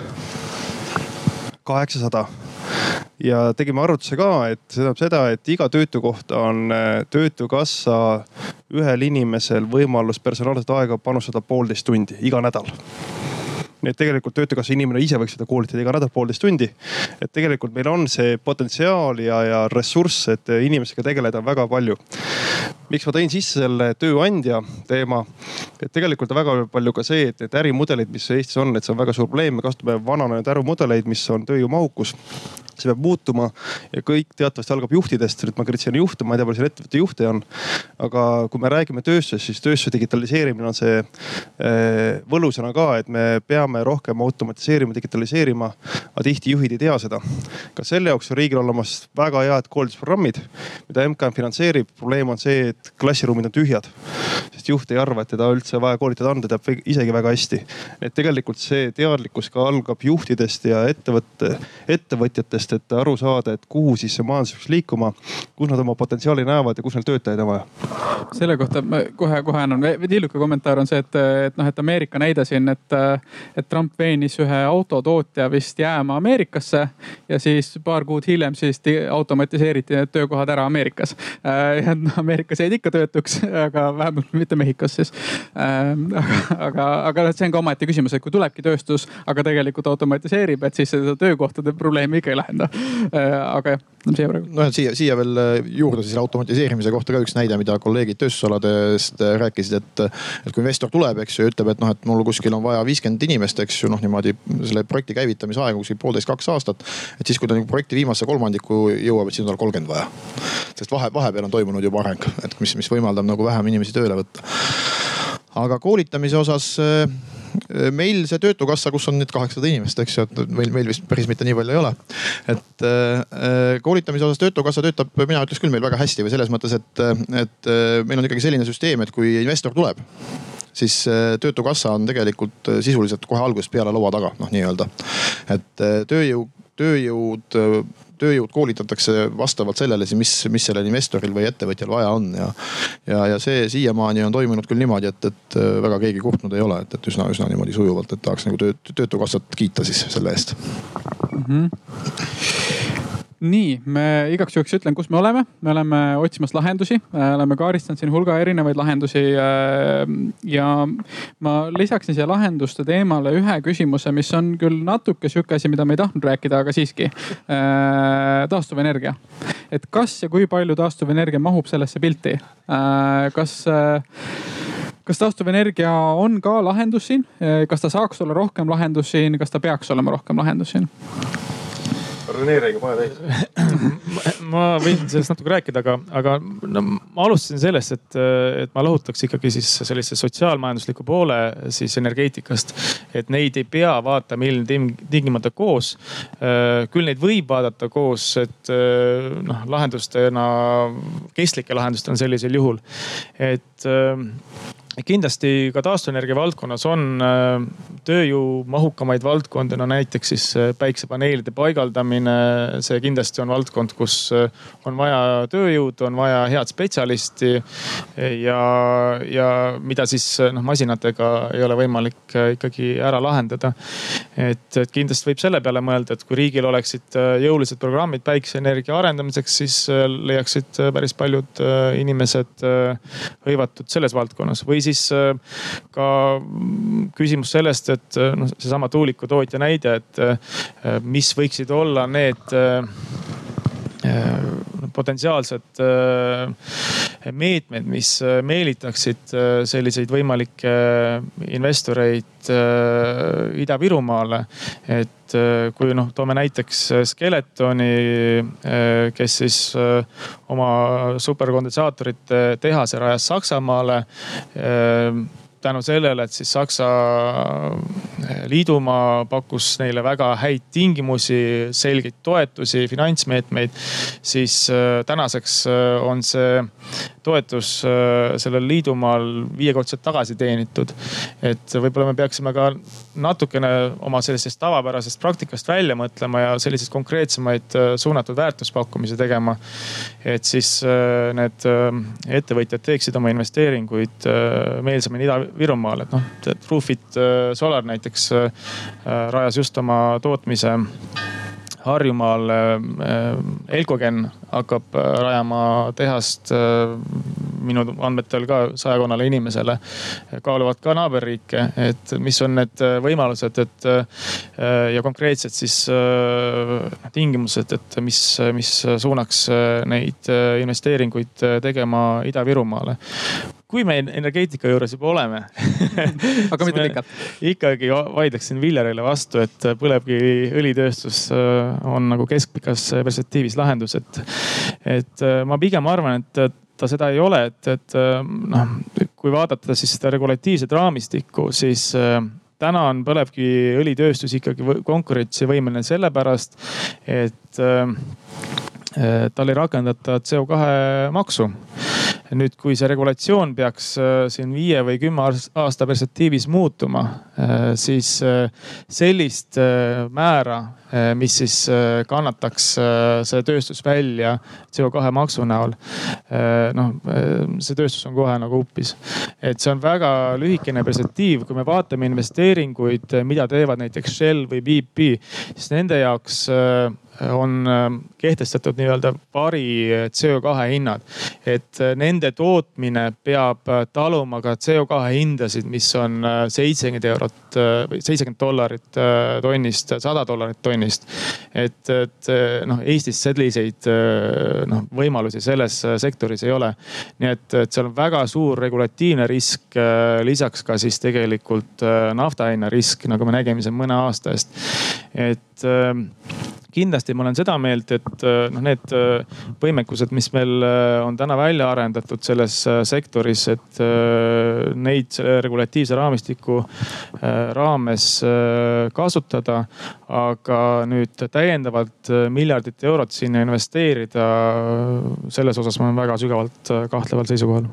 Kaheksasada. Ja tegime arvutuse ka, et see tähendab seda, et iga töötu kohta on töötukassa ühel inimesel võimalus personaalset aega panustada poolteist tundi iga nädal nii et tegelikult Töötukassa inimene ise võiks seda koolitada iga nädal poolteist tundi. et tegelikult meil on see potentsiaal ja, ja ressurss, et inimestega tegeleda väga palju. miks ma tõin sisse selle tööandja teema, et tegelikult on väga palju ka see, et need ärimudelid, mis Eestis on, et see on väga suur probleem, me kasutame vananenud ärumudeleid, mis on tööjõumahukus see peab muutuma ja kõik teatavasti algab juhtidest. nüüd ma kritiseerin juhte, ma ei tea, palju seal ettevõtte juhte on. aga kui me räägime tööstusest, siis tööstuse digitaliseerimine on see eh, võlusõna ka, et me peame rohkem automatiseerima, digitaliseerima. aga tihti juhid ei tea seda. ka selle jaoks on riigil olemas väga head koolitusprogrammid, mida MKM finantseerib. probleem on see, et klassiruumid on tühjad, sest juht ei arva, et teda üldse vaja koolitada on, ta teab isegi väga hästi. et tegelikult see teadlikkus ka algab juhtidest ja ettevõtte, ettevõtjatest sellest, et aru saada, et kuhu siis see majandus peaks liikuma, kus nad oma potentsiaali näevad ja kus neil töötajaid on vaja. selle kohta ma kohe-kohe annan tilluke kommentaar on see, et, et noh, et Ameerika näide siin, et, et Trump veenis ühe autotootja vist jääma Ameerikasse ja siis paar kuud hiljem siis automatiseeriti need töökohad ära Ameerikas. ja noh, Ameerikas jäid ikka töötuks, aga vähemalt mitte Mehhikos siis. aga, aga, aga see on ka omaette küsimus, et kui tulebki tööstus, aga tegelikult automatiseerib, et siis seda töökohtade probleemi ikka ei lähe Äh, aga jah, siia praegu. noh, et siia, siia veel äh, juurde siis automatiseerimise kohta ka üks näide, mida kolleegid tööstusaladest äh, rääkisid, et. et kui investor tuleb, eks ju, ütleb, et noh, et mul kuskil on vaja viiskümmend inimest, eks ju, noh niimoodi selle projekti käivitamise aeg on kuskil poolteist, kaks aastat. et siis, kui ta nagu projekti viimasse kolmandikku jõuab, et siis on tal kolmkümmend vaja. sest vahe, vahepeal on toimunud juba areng, et mis, mis võimaldab nagu vähem inimesi tööle võtta. aga koolitamise osas meil see töötukassa, kus on nüüd kaheksasada inimest, eks ju, et meil, meil vist päris mitte nii palju ei ole. et äh, koolitamise osas töötukassa töötab, mina ütleks küll meil väga hästi või selles mõttes, et, et äh, meil on ikkagi selline süsteem, et kui investor tuleb siis töötukassa on tegelikult sisuliselt kohe algusest peale laua taga, noh nii-öelda. et tööjõu, tööjõud tööjõud koolitatakse vastavalt sellele, mis, mis sellel investoril või ettevõtjal vaja on ja. ja, ja see siiamaani on toimunud küll niimoodi, et, et äh, väga keegi kurtnud ei ole, et, et üsna, üsna niimoodi sujuvalt, et tahaks nagu töö, töötukassat kiita siis selle eest mm. -hmm nii, me igaks juhuks ütlen, kus me oleme, me oleme otsimas lahendusi, äh, oleme kaardistanud siin hulga erinevaid lahendusi. Äh, ja ma lisaksin siia lahenduste teemale ühe küsimuse, mis on küll natuke sihuke asi, mida me ei tahtnud rääkida, aga siiski. Äh, taastuvenergia, et kas ja kui palju taastuvenergia mahub sellesse pilti, kas kas taastuvenergia on ka lahendus siin, kas ta saaks olla rohkem lahendus siin, kas ta peaks olema rohkem lahendus siin? Rene räägib aja täis [CLEARS THROAT] ma võin sellest natuke rääkida, aga, aga no ma alustasin sellest, et, et ma lahutaks ikkagi siis sellise sotsiaalmajandusliku poole siis energeetikast. et neid ei pea vaatama ilmtingimata koos. küll neid võib vaadata koos, et noh lahendustena, kestlike lahendustena sellisel juhul, et kindlasti ka taastuvenergia valdkonnas on äh, tööjõumahukamaid valdkondi, no näiteks siis äh, päiksepaneelide paigaldamine. see kindlasti on valdkond, kus äh, on vaja tööjõudu, on vaja head spetsialisti ja, ja mida siis noh, masinatega ei ole võimalik ikkagi ära lahendada. et, et kindlasti võib selle peale mõelda, et kui riigil oleksid jõulised programmid päikeseenergia arendamiseks, siis leiaksid päris paljud inimesed hõivatud selles valdkonnas või siis äh, ka küsimus sellest, et äh, noh, seesama tuulikutootja näide, et äh, mis võiksid olla need potentsiaalsed meetmed, mis meelitaksid selliseid võimalikke investoreid Ida-Virumaale. et kui noh, toome näiteks Skeletoni, kes siis oma superkondensaatorite tehase rajas Saksamaale tänu sellele, et siis Saksa eh, liidumaa pakkus neile väga häid tingimusi, selgeid toetusi, finantsmeetmeid, siis eh, tänaseks eh, on see toetus sellel liidumaal viiekordselt tagasi teenitud. et võib-olla me peaksime ka natukene oma sellisest tavapärasest praktikast välja mõtlema ja selliseid konkreetsemaid suunatud väärtuspakkumisi tegema. et siis need ettevõtjad teeksid oma investeeringuid meelsamini Ida Virumaal, et noh, äh, Solar näiteks äh, rajas just oma tootmise Harjumaal Elcogen hakkab rajama tehast minu andmetel ka sajakonnale inimesele. kaaluvad ka naaberriike, et mis on need võimalused, et ja konkreetsed siis tingimused, et mis, mis suunaks neid investeeringuid tegema Ida-Virumaale kui me energeetika juures juba oleme [LAUGHS] aga mitte pikalt. ikkagi vaidleksin Villerile vastu, et põlevkiviõlitööstus on nagu keskpikas perspektiivis lahendus, et, et ma pigem arvan, et ta seda ei ole, et, et noh, kui vaadata siis seda regulatiivset raamistikku, siis täna on põlevkiviõlitööstus ikkagi konkurentsivõimeline sellepärast, et tal ei rakendata CO2 maksu nüüd, kui see regulatsioon peaks äh, siin viie või kümme aasta perspektiivis muutuma, äh, siis äh, sellist määra, mis siis kannataks see tööstus välja CO2 maksu näol. noh, see tööstus on kohe nagu upis. et see on väga lühikene perspektiiv, kui me vaatame investeeringuid, mida teevad näiteks Shell või BP, siis nende jaoks on kehtestatud nii-öelda pari CO2 hinnad. et äh, nende tootmine peab äh, taluma ka CO2 hindasid, mis on äh, seitsekümmend eurot või seitsekümmend dollarit tonnist, sada dollarit tonnist. et, et noh, Eestis selliseid noh võimalusi selles sektoris ei ole. nii et, et seal on väga suur regulatiivne risk, lisaks ka siis tegelikult nafta hinna risk, nagu me nägime siin mõne aasta eest. et ähm, kindlasti ma olen seda meelt, et äh, noh, need äh, võimekused, mis meil äh, on täna välja arendatud selles sektoris, et neid selle regulatiivse raamistiku raames kasutada. aga nüüd täiendavalt miljardit eurot sinna investeerida, selles osas ma olen väga sügavalt kahtleval seisukohal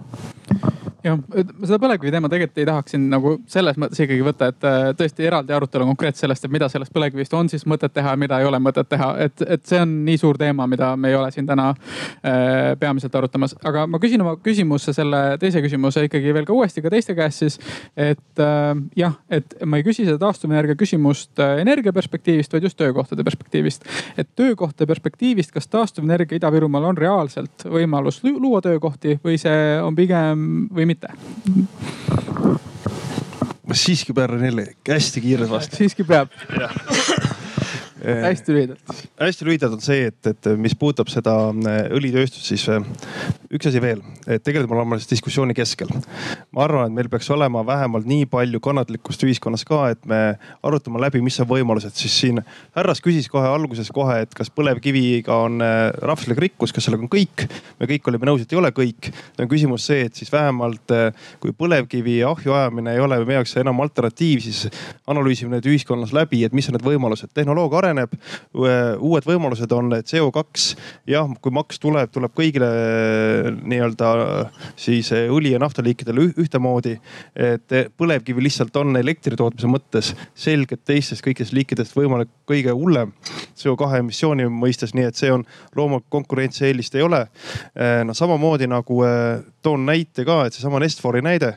jah, seda põlevkivi teema tegelikult ei tahaks siin nagu selles mõttes ikkagi võtta, et äh, tõesti eraldi arutelu konkreetselt sellest, et mida sellest põlevkivist on siis mõtet teha ja mida ei ole mõtet teha. et, et see on nii suur teema, mida me ei ole siin täna äh, peamiselt arutamas. aga ma küsin oma küsimuse, selle teise küsimuse ikkagi veel ka uuesti ka teiste käest siis. et äh, jah, et ma ei küsi seda taastuvenergia küsimust äh, energia perspektiivist, vaid just töökohtade perspektiivist. et töökohtade perspektiivist, kas taastuvenergia Ida-Virumaal on reaalselt võimalus luua töökohti või see on pigem või mitte? ma siiski pean Renele hästi kiirelt vastama. siiski peab hästi lühidalt. hästi lühidalt on see, et, et mis puudutab seda äh, õlitööstust, siis äh, üks asi veel, et tegelikult me oleme alles diskussiooni keskel. ma arvan, et meil peaks olema vähemalt nii palju kannatlikkust ühiskonnas ka, et me arutame läbi, mis on võimalused, siis siin härras küsis kohe alguses kohe, et kas põlevkiviga on äh, rahvuslik rikkus, kas sellega on kõik. me kõik olime nõus, et ei ole kõik. on küsimus see, et siis vähemalt kui põlevkivi ahju ajamine ei ole meie jaoks enam alternatiiv, siis analüüsime need ühiskonnas läbi, et mis on need võimalused. tehnoloogia areneb areneb, uued võimalused on CO2. jah, kui maks tuleb, tuleb kõigile nii-öelda siis õli ja naftaliikidele ühtemoodi. et põlevkivi lihtsalt on elektri tootmise mõttes selgelt teistest kõikidest liikidest võimalik kõige hullem CO2 emissiooni mõistes, nii et see on loomulikult konkurentsieelist ei ole. noh, samamoodi nagu toon näite ka, et seesama Nestfori näide,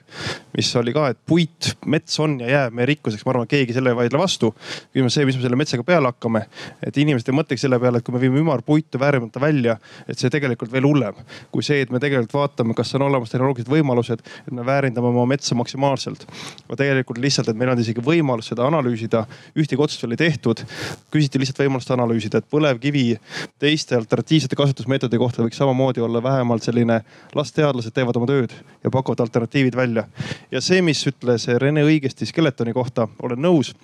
mis oli ka, et puit, mets on ja jääb meie rikkuseks, ma arvan, keegi selle ei vaidle vastu. küsimus see, mis me selle metsaga peale hakkame et inimesed ei mõtleks selle peale, et kui me viime ümarpuitu väärimata välja, et see tegelikult veel hullem kui see, et me tegelikult vaatame, kas on olemas tehnoloogilised võimalused, et me väärindame oma metsa maksimaalselt. aga tegelikult lihtsalt, et meil on isegi võimalus seda analüüsida, ühtegi otsust veel ei tehtud. küsiti lihtsalt võimalust analüüsida, et põlevkivi teiste alternatiivsete kasutusmeetodite kohta võiks samamoodi olla vähemalt selline, las teadlased teevad oma tööd ja pakuvad alternatiivid välja. ja see, mis ütles Rene õigesti Skeletoni kohta, olen nõus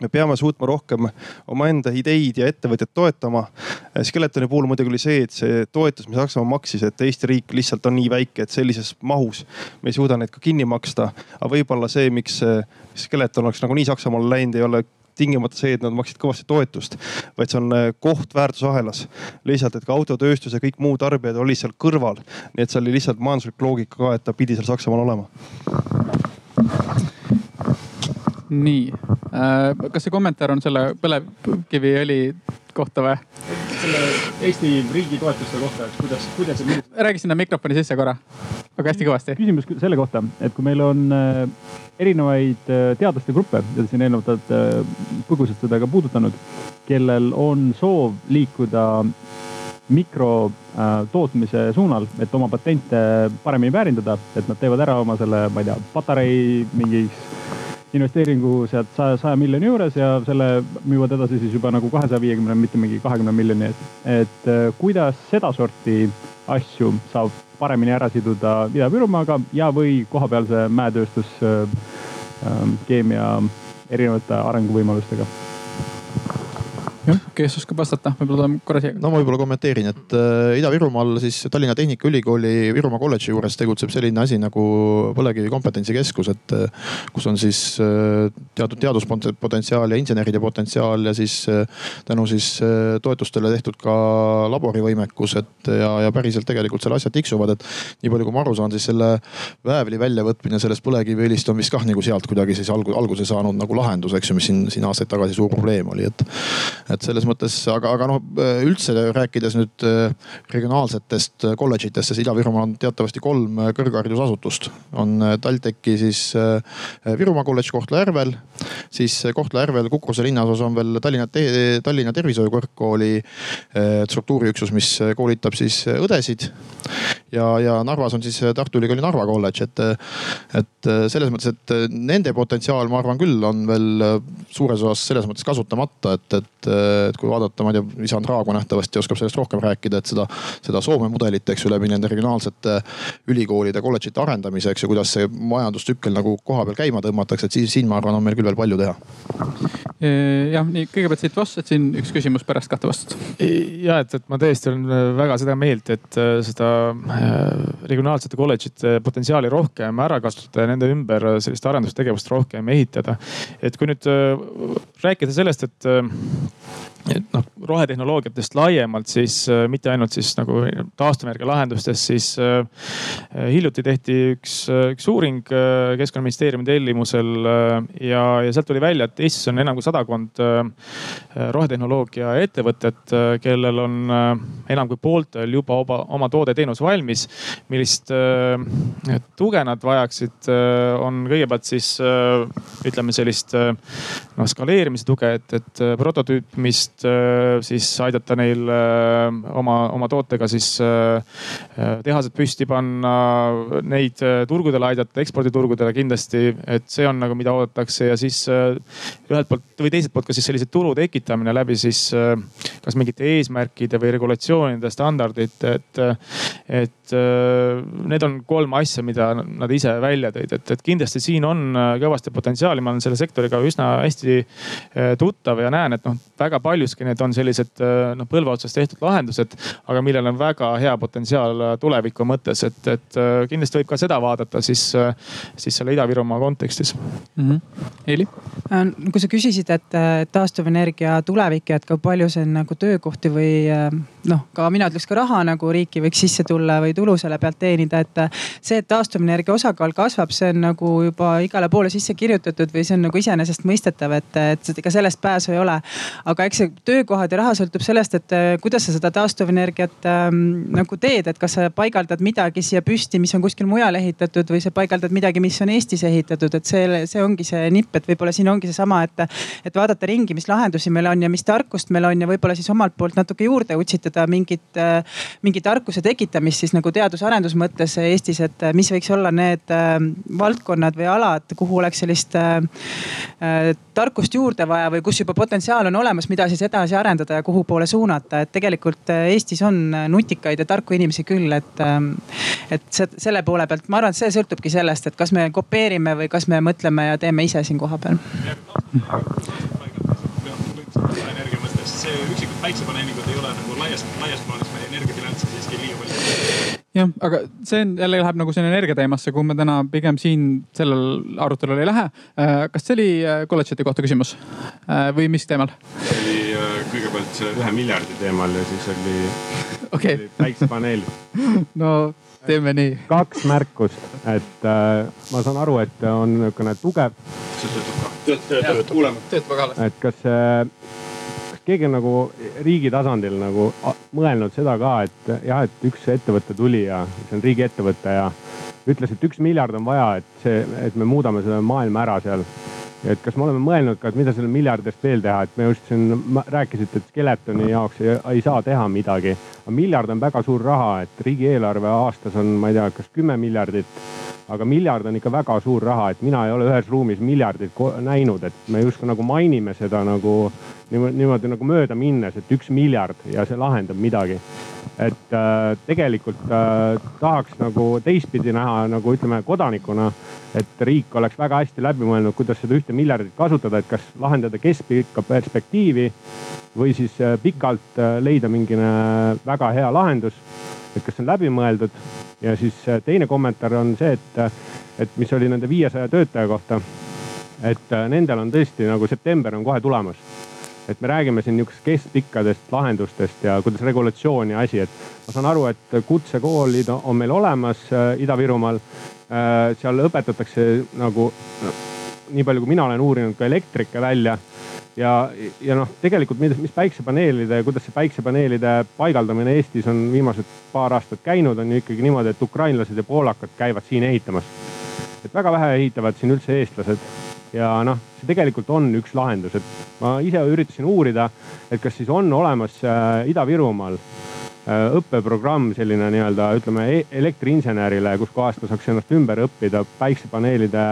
me peame suutma rohkem omaenda ideid ja ettevõtjaid toetama. Skeletoni puhul muidugi oli see, et see toetus, mis Saksamaa maksis, et Eesti riik lihtsalt on nii väike, et sellises mahus me ei suuda neid ka kinni maksta. aga võib-olla see, miks Skeleton oleks nagunii Saksamaale läinud, ei ole tingimata see, et nad maksid kõvasti toetust, vaid see on eh, koht väärtusahelas. lihtsalt, et ka autotööstus ja kõik muud tarbijad olid seal kõrval. nii et seal oli lihtsalt majanduslik loogika ka, et ta pidi seal Saksamaal olema nii äh,, kas see kommentaar on selle põlevkiviõli kohta või? selle Eesti riigi toetuste kohta, et kuidas, kuidas see. räägi sinna mikrofoni sisse korra. aga hästi kõvasti. küsimus selle kohta, et kui meil on äh, erinevaid äh, teadlaste gruppe ja siin eelnevalt olete põgusalt seda ka puudutanud, kellel on soov liikuda mikrotootmise suunal, et oma patente paremini väärindada, et nad teevad ära oma selle, ma ei tea, patarei mingiks investeeringu sealt saja, saja miljoni juures ja selle müüvad edasi siis juba nagu kahesaja viiekümne, mitte mingi kahekümne miljoni eest. et äh, kuidas sedasorti asju saab paremini ära siduda Ida-Virumaaga ja, või kohapealse mäetööstus äh, äh, keemia erinevate arenguvõimalustega jah, kes oskab vastata, võib-olla toome korra siia. no ma võib-olla kommenteerin, et äh, Ida-Virumaal siis Tallinna Tehnikaülikooli Virumaa kolledži juures tegutseb selline asi nagu põlevkivi kompetentsikeskus, et äh, kus on siis äh, teatud teaduspotentsiaal ja inseneride potentsiaal ja siis äh, tänu siis äh, toetustele tehtud ka laborivõimekus, et ja, ja päriselt tegelikult seal asjad tiksuvad, et nii palju, kui ma aru saan, siis selle väävli väljavõtmine sellest põlevkiviõlist on vist kah nagu sealt kuidagi siis algu, alguse saanud nagu lahendus, eks ju, mis siin, siin aastaid tagasi suur probleem oli, et, et selles mõttes, aga, aga noh, üldse rääkides nüüd äh, regionaalsetest kolledžitest, siis Ida-Virumaal on teatavasti kolm kõrgharidusasutust. on äh, TalTechi siis äh, Virumaa kolledž Kohtla-Järvel, siis Kohtla-Järvel Kukruse linnaosas on veel Tallinna, Tallinna Tervishoiu Kõrgkooli struktuuriüksus, mis koolitab siis õdesid. ja, ja Narvas on siis Tartu Ülikooli Narva kolledž, et, et selles mõttes, et nende potentsiaal, ma arvan küll, on veel suures osas selles mõttes kasutamata, et, et et kui vaadata, ma ei tea, isand Raago nähtavasti oskab sellest rohkem rääkida, et seda, seda Soome mudelit, eks ju, läbi nende regionaalsete ülikoolide, kolledžite arendamise, eks ju, kuidas see majandustsükkel nagu kohapeal käima tõmmatakse, et siis siin ma arvan, on meil küll veel palju teha. jah, nii kõigepealt siit vastused, siin üks küsimus pärast kahte vastust. ja et, et ma tõesti olen väga seda meelt, et äh, seda äh, regionaalsete kolledžite potentsiaali rohkem ära kasutada ja nende ümber sellist arendustegevust rohkem ehitada. et kui nüüd äh, rääkida sellest, et et noh, rohetehnoloogiatest laiemalt, siis äh, mitte ainult siis nagu taastuvenergia lahendustes, siis äh, hiljuti tehti üks, äh, üks uuring äh, keskkonnaministeeriumi tellimusel äh, ja, ja sealt tuli välja, et Eestis on enam kui sadakond äh, rohetehnoloogia ettevõtet, kellel on enam kui pooltel juba oma, oma toode-teenus valmis. millist tuge nad vajaksid, on kõigepealt siis ütleme sellist noh skaleerimise tuge, et, et prototüüpimist tootmist, äh, siis aidata neil äh, oma, oma tootega siis äh, tehased püsti panna, neid turgudele aidata, eksporditurgudele kindlasti, et see on nagu, mida oodatakse. Ja siis ühelt poolt või teiselt poolt ka siis sellise turu tekitamine läbi siis kas mingite eesmärkide või regulatsioonide, standardite, et, et need on kolm asja, mida nad ise välja tõid, et, et kindlasti siin on kõvasti potentsiaali, ma olen selle sektoriga üsna hästi tuttav ja näen, et noh, väga palju paljuski need on sellised äh, noh põlve otsas tehtud lahendused, aga millel on väga hea potentsiaal äh, tuleviku mõttes, et, et äh, kindlasti võib ka seda vaadata siis, siis selle Ida-Virumaa kontekstis mm. -hmm. Eili? kui sa küsisid, et taastuvenergia tulevik ja et kui palju see on nagu töökohti või noh, ka mina ütleks ka raha nagu riiki võiks sisse tulla või tulu selle pealt teenida, et see, et taastuvenergia osakaal kasvab, see on nagu juba igale poole sisse kirjutatud või see on nagu iseenesestmõistetav, et, et ega sellest pääsu ei ole. aga eks see töökohad ja raha sõltub sellest, et äh, kuidas sa seda taastuvenergiat ähm, nagu teed, et kas sa paigaldad midagi siia püsti, mis on kuskil mujal ehitatud või sa paigaldad midagi, mis on Eestis ehitatud, et see, see ongi see nipp, et võib-olla siin ongi seesama, et, et vaadata ringi, mis lahendusi meil on ja mis tarkust meil on ja võib-olla siis omalt poolt natuke juurde utsitada mingit, äh, mingi tarkuse tekitamist siis nagu teadus-arendus mõttes Eestis, et äh, mis võiks olla need valdkonnad või alad, kuhu oleks sellist äh, tarkust juurde vaja või kus juba potentsiaal on olemas, mida siis edasi arendada ja kuhu poole suunata, et tegelikult äh, Eestis on äh, nutikaid ja tarku inimesi küll, et, ähm, et selle poole pealt ma arvan, et see sõltubki sellest, et kas me kopeerime või kas me mõtleme ja teeme ise siin kohapeal. see üksikud päiksepaneelingud ei ole nagu laias, laias plaanis meie energiabilanssi siiski liiga palju jah, aga see on jälle läheb nagu sinna energiateemasse, kuhu me täna pigem siin sellel arutelul ei lähe. Äh, kas see oli äh, kolledžite kohta küsimus äh, või mis teemal? see oli kõigepealt selle ühe miljardi teemal ja siis oli [LAUGHS] okay., päiksepaneel [LAUGHS] no teeme nii. kaks märkust, et äh, ma saan aru, et on niisugune tugev. see töötab ka. töötab, töötab, kuuleme. töötab väga halvasti. et kas äh, keegi on nagu riigi tasandil nagu mõelnud seda ka, et jah, et üks ettevõte tuli ja see on riigiettevõte ja ütles, et üks miljard on vaja, et see, et me muudame selle maailma ära seal. et kas me oleme mõelnud ka, et mida selle miljardi eest veel teha, et me just siin rääkisite, et Skeletoni jaoks ei, ei saa teha midagi. aga miljard on väga suur raha, et riigieelarve aastas on, ma ei tea, kas kümme miljardit aga miljard on ikka väga suur raha, et mina ei ole ühes ruumis miljardit näinud, et me justkui nagu mainime seda nagu niimoodi, niimoodi nagu mööda minnes, et üks miljard ja see lahendab midagi. et äh, tegelikult äh, tahaks nagu teistpidi näha nagu ütleme kodanikuna, et riik oleks väga hästi läbi mõelnud, kuidas seda ühte miljardit kasutada, et kas lahendada keskpikka perspektiivi või siis äh, pikalt äh, leida mingine väga hea lahendus. Et kas see on läbi mõeldud ja siis äh, teine kommentaar on see, et, et mis oli nende viiesaja töötaja kohta. et äh, nendel on tõesti nagu september on kohe tulemas. et me räägime siin nihukesest keskpikkadest lahendustest ja kuidas regulatsioon ja asi, et ma saan aru, et kutsekoolid on meil olemas äh, Ida-Virumaal. seal õpetatakse nagu nii palju, kui mina olen uurinud, ka elektrike välja ja, ja noh, tegelikult mis, mis päiksepaneelide, kuidas see päiksepaneelide paigaldamine Eestis on viimased paar aastat käinud, on ju ikkagi niimoodi, et ukrainlased ja poolakad käivad siin ehitamas. et väga vähe ehitavad siin üldse eestlased ja noh, see tegelikult on üks lahendus, et ma ise üritasin uurida, et kas siis on olemas äh, Ida-Virumaal äh, õppeprogramm selline nii-öelda ütleme e elektriinsenerile, kus kohast ta saaks ennast ümber õppida päiksepaneelide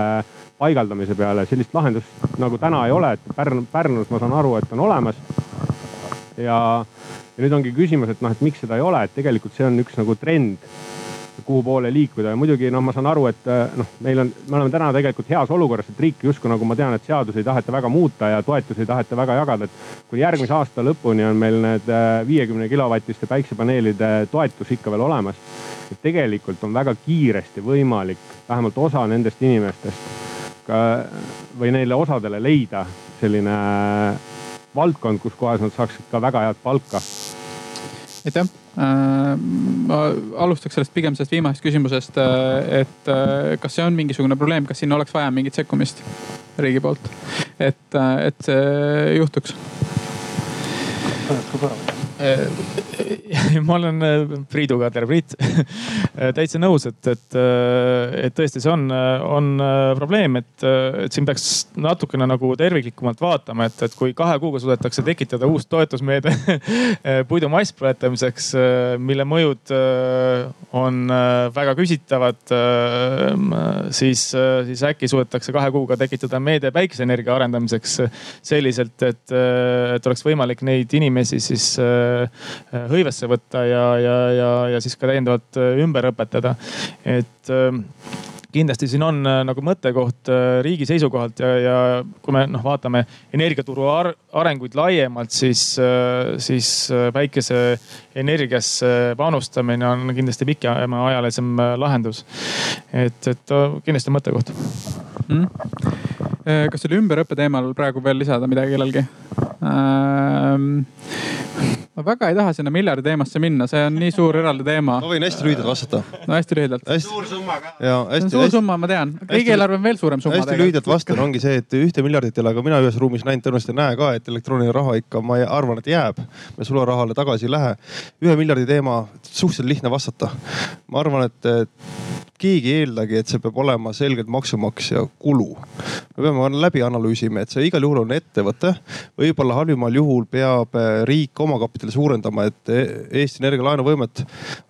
paigaldamise peale, sellist lahendust nagu täna ei ole, et Pärn, Pärnus ma saan aru, et on olemas. ja, ja nüüd ongi küsimus, et noh, et miks seda ei ole, et tegelikult see on üks nagu trend, kuhu poole liikuda ja muidugi noh, ma saan aru, et noh, meil on, me oleme täna tegelikult heas olukorras, et riik justkui nagu ma tean, et seadusi ei taheta väga muuta ja toetusi ei taheta väga jagada, et kuni järgmise aasta lõpuni on meil need äh, viiekümne kilovatiste päiksepaneelide toetus ikka veel olemas. et tegelikult on väga kiiresti võimalik vähemalt osa nendest inimestest ka või neile osadele leida selline valdkond, kus kohas nad saaksid ka väga head palka aitäh. ma alustaks sellest pigem sellest viimasest küsimusest, et kas see on mingisugune probleem, kas sinna oleks vaja mingit sekkumist riigi poolt, et, et see juhtuks? [LAUGHS] ma olen äh, Priiduga, tere Priit. [LAUGHS] Täitsa nõus, et, et, äh, et tõesti, see on, on äh, probleem, et, et siin peaks natukene nagu terviklikumalt vaatama, et, et kui kahe kuuga suudetakse tekitada uus toetusmeede [LAUGHS] puidu masspõletamiseks, mille mõjud on väga küsitavad, siis, siis äkki suudetakse kahe kuuga tekitada meede päikeseenergia arendamiseks selliselt, et, et oleks võimalik neid inimesi siis hõivesse võtta ja, ja, ja, ja siis ka täiendavalt ümber õpetada. et kindlasti siin on nagu mõttekoht riigi seisukohalt ja, ja kui me noh, vaatame energiaturu ar arenguid laiemalt, siis, siis päikeseenergiasse panustamine on kindlasti pikemaajalisem lahendus. et, et kindlasti mõttekoht mm.. kas selle ümberõppe teemal praegu veel lisada midagi kellelgi ähm,? Ma väga ei taha sinna miljardi teemasse minna, see on nii suur eraldi teema. ma võin hästi lühidalt vastata. no hästi lühidalt. suur summa ka. see on suur summa, ma tean. riigieelarve on veel suurem summa. hästi lühidalt vastan, ongi see, et ühte miljardit ei ole ka mina ühes ruumis näinud, tõenäoliselt ei näe ka, et elektrooniline raha ikka, ma arvan, et jääb. me sularahale tagasi ei lähe. ühe miljardi teema, suhteliselt lihtne vastata. ma arvan, et keegi ei eeldagi, et see peab olema selgelt maksumaksja kulu. me peame läbi analüüsima, et see igal juhul on ettevõte. võib-olla halvimal juhul peab eh, riik omakapitali suurendama, et e-, Eesti Energia laenuvõimet.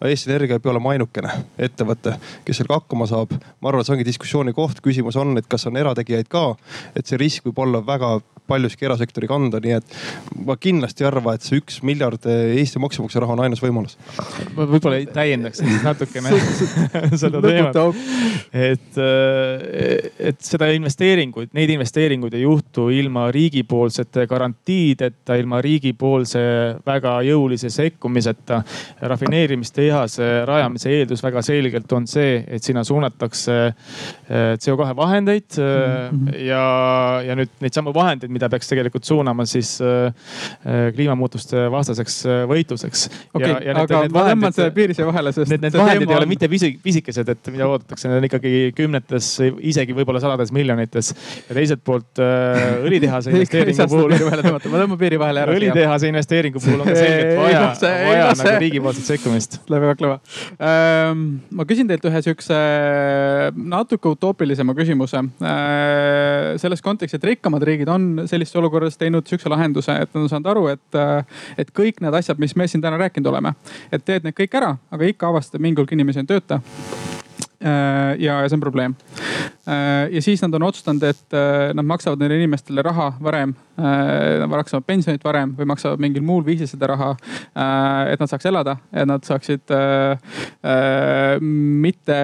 Eesti Energia ei pea olema ainukene ettevõte, kes sellega hakkama saab. ma arvan, et see ongi diskussiooni koht. küsimus on, et kas on erategijaid ka, et see risk võib olla väga paljuski erasektori kanda, nii et ma kindlasti ei arva, et see üks miljard Eesti maksumaksja raha on ainus võimalus. ma võib-olla täiendaks natukene [LAUGHS] seda teemat. et, et seda investeeringuid, neid investeeringuid ei juhtu ilma riigipoolsete garantiideta, ilma riigipoolse väga jõulise sekkumiseta. rafineerimistehase rajamise eeldus väga selgelt on see, et sinna suunatakse CO2 vahendeid mm -hmm. ja, ja nüüd neid samu vahendeid mida peaks tegelikult suunama siis äh, kliimamuutuste vastaseks võitluseks. okay,, aga need ma tõmban selle piirise vahele, sest. Need, need vahendid ei ole mitte pisik, pisikesed, et, mida oodatakse, need on ikkagi kümnetes, isegi võib-olla sadades miljonites. ja teiselt poolt õlitehase [LAUGHS] investeeringu puhul. ma tõmban piiri vahele ära. [LAUGHS] õlitehase investeeringu puhul on ka selgelt vaja, vaja nagu riigipoolset sekkumist. Väga kõva ähm,. ma küsin teilt ühe sihukese natuke utoopilisema küsimuse äh,. selles kontekstis, et rikkamad riigid on sellises olukorras teinud sihukese lahenduse, et nad on saanud aru, et, et kõik need asjad, mis me siin täna rääkinud oleme, et teed need kõik ära, aga ikka avastad, mingi hulk inimesi ei tööta ja, ja see on probleem. Äh, ja siis nad on otsustanud, et äh, nad maksavad neile inimestele raha varem. Nad maksavad pensionit varem või maksavad mingil muul viisil seda raha. et nad saaks elada, et nad saaksid mitte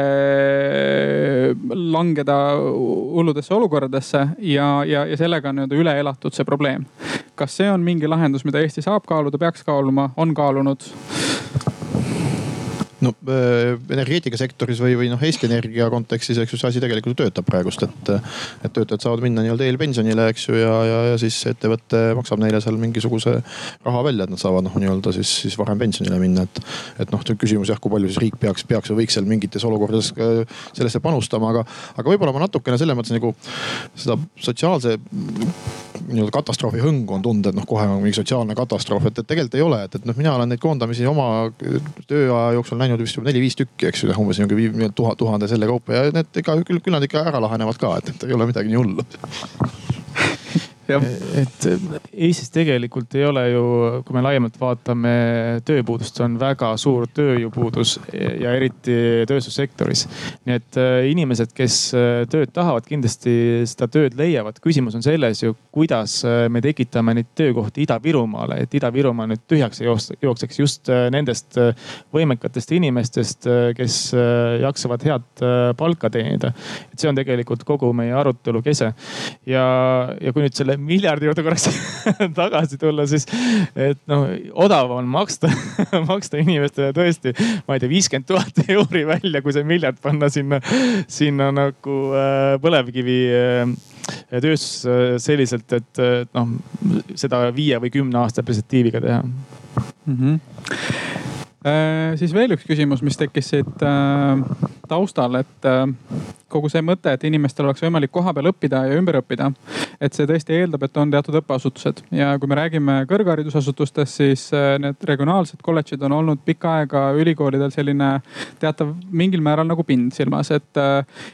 langeda hulludesse olukordadesse ja, ja, ja sellega on nii-öelda üle elatud see probleem. kas see on mingi lahendus, mida Eesti saab kaaluda, peaks kaaluma, on kaalunud? No äh, energeetikasektoris või, või noh, Eesti Energia kontekstis, eks ju, see asi tegelikult töötab praegust, et, et töötajad saavad minna nii-öelda eelpensionile, eks ju, ja, ja, ja siis ettevõte maksab neile seal mingisuguse raha välja, et nad saavad noh, nii-öelda siis, siis varem pensionile minna, et. et noh, küsimus jah, kui palju siis riik peaks, peaks või võiks seal mingites olukordades sellesse panustama, aga, aga võib-olla ma natukene selles mõttes nagu seda sotsiaalse nii-öelda katastroofi hõngu on tunda, et noh, kohe on mingi sotsiaalne katastroof, et, et tegelikult ei ole, et, et noh, mina olen neid koondamisi oma tööaja jooksul näinud vist juba neli-viis tükki, eks ju, umbes nihuke tuhat, tuhande selle kaupa. Ja need ega küll, küll nad ikka ära lahenevad ka, et, et ei ole midagi nii hullu et Eestis tegelikult ei ole ju, kui me laiemalt vaatame, tööpuudust on väga suur tööjõupuudus ja eriti tööstussektoris. nii et äh, inimesed, kes äh, tööd tahavad, kindlasti seda tööd leiavad. küsimus on selles ju, kuidas äh, me tekitame neid töökohti Ida-Virumaale, et Ida-Virumaa nüüd tühjaks ei jookseks just nendest võimekatest inimestest, kes jaksavad head palka teenida. et see on tegelikult kogu meie arutelu kese. ja, ja kui nüüd selle selle miljardi juurde korraks [LAUGHS] tagasi tulla, siis et noh, odavam on maksta [LAUGHS] maksta inimestele tõesti, ma ei tea, viiskümmend tuhat [LAUGHS] euri välja, kui see miljard panna sinna, sinna nagu äh, põlevkivi äh, tööstus selliselt, et noh, seda viie või kümne aasta perspektiiviga teha mm. -hmm. Äh, siis veel üks küsimus, mis tekkis siit äh, taustal, et äh, kogu see mõte, et inimestel oleks võimalik kohapeal õppida ja ümber õppida. et see tõesti eeldab, et on teatud õppeasutused ja kui me räägime kõrgharidusasutustest, siis need regionaalsed kolledžid on olnud pikka aega ülikoolidel selline teatav mingil määral nagu pind silmas, et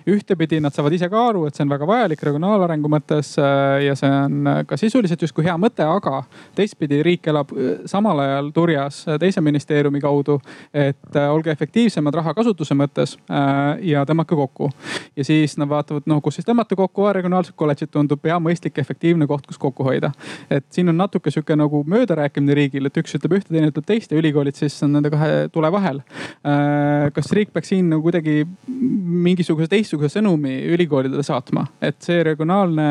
ühtepidi nad saavad ise ka aru, et see on väga vajalik regionaalarengu mõttes ja see on ka sisuliselt justkui hea mõte, aga teistpidi riik elab samal ajal turjas teise ministeeriumi kaudu. Et olge efektiivsemad raha kasutuse mõttes ja tõmmake kokku ja siis nad vaatavad, noh, kus siis tõmmata kokku, regionaalsed kolledžid tundub hea, mõistlik, efektiivne koht, kus kokku hoida. et siin on natuke sihuke nagu möödarääkimine riigil, et üks ütleb ühte, teine ütleb teist ja ülikoolid siis on nende kahe tule vahel. Äh, kas riik peaks siin nagu kuidagi mingisuguse teistsuguse sõnumi ülikoolidele saatma, et see regionaalne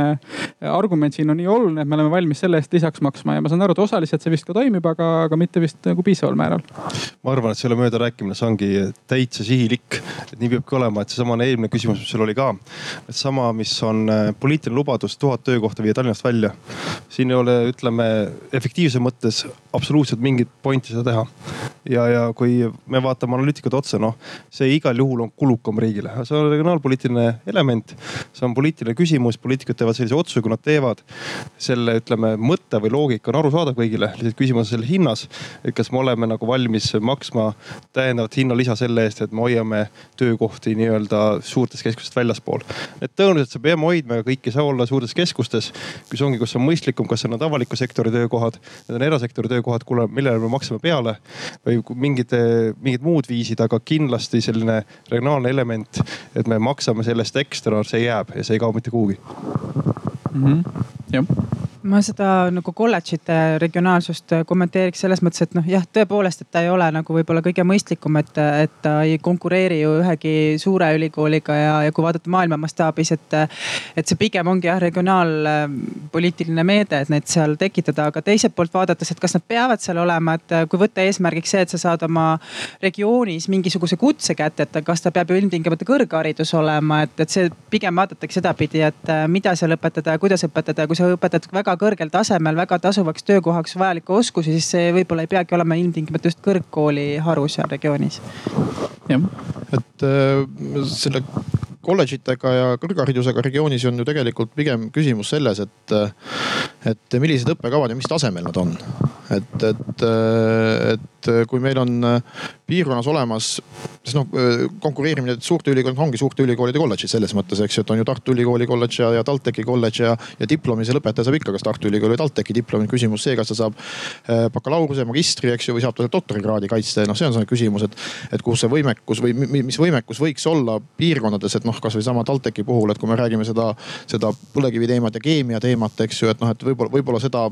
argument siin on nii oluline, et me oleme valmis selle eest lisaks maksma ja ma saan aru, et osaliselt see vist ka toimib, aga, aga mitte vist nagu piisaval määral. Ma arvan, et ole möödarääkimine, see ongi täitsa sihilik, et nii peabki olema, et seesamane eelmine küsimus, mis sul oli ka. et sama, mis on äh, poliitiline lubadus tuhat töökohta viia Tallinnast välja. siin ei ole, ütleme efektiivsuse mõttes absoluutselt mingit pointi seda teha. ja, ja kui me vaatame analüütikud otsa, noh see igal juhul on kulukam riigile, see on regionaalpoliitiline element. see on poliitiline küsimus, poliitikud teevad sellise otsuse, kui nad teevad. selle ütleme mõte või loogika on arusaadav kõigile, lihtsalt küsimus on selle hinnas. et kas me oleme nagu valmis maksma täiendavat hinnalisa selle eest, et me hoiame töökohti nii-öelda suurtest keskustest väljaspool. et tõenäoliselt see peame hoidma, aga kõik ei saa olla suurtes keskustes. kus ongi, kus on mõistlikum, kas on need avaliku sektori töökohad, need on erasektori töökohad, kuule, millele me maksame peale või mingid, mingid muud viisid, aga kindlasti selline regionaalne element, et me maksame selle eest ekstra, see jääb ja see ei kao mitte kuhugi mm. -hmm. jah ma seda nagu kolledžite regionaalsust kommenteeriks selles mõttes, et noh, jah, tõepoolest, et ta ei ole nagu võib-olla kõige mõistlikum, et, et ta ei konkureeri ju ühegi suure ülikooliga ja, ja kui vaadata maailma mastaabis, et, et see pigem ongi jah regionaalpoliitiline meede, et neid seal tekitada, aga teiselt poolt vaadates, et kas nad peavad seal olema, et kui võtta eesmärgiks see, et sa saad oma regioonis mingisuguse kutse kätte, et kas ta peab ju ilmtingimata kõrgharidus olema, et, et see pigem vaadatakse sedapidi, et mida seal õpetada ja kuidas õpetada. Ja kui sa õpetad väga väga kõrgel tasemel väga tasuvaks töökohaks vajalikke oskusi, siis see võib-olla ei peagi olema ilmtingimata just kõrgkooli haru seal regioonis. Et äh, selle kolledžitega ja kõrgharidusega regioonis on ju tegelikult pigem küsimus selles, et, et millised õppekavad ja mis tasemel nad on. et, et, et kui meil on piirkonnas olemas, sest noh konkureerimine suurte ülikoolidega ongi suurte ülikoolide kolledžid selles mõttes, eks ju, et on ju Tartu Ülikooli kolledž ja, ja TalTechi kolledž ja, ja diplomi see lõpetaja saab ikka kas Tartu Ülikooli või TalTechi diplomi. küsimus see, kas ta saab äh, bakalaureuse, magistri, eks ju, või saab ta doktorikraadi kaitsta ja noh, see on see küsimus, et, et kus see võimekus või mis võimekus võiks olla piirkondades, et noh, kasvõi sama TalTechi puhul, et kui me räägime seda, seda põlevkivi teemat ja keemia teemat, eks ju, et noh, et võib-olla, võib-olla seda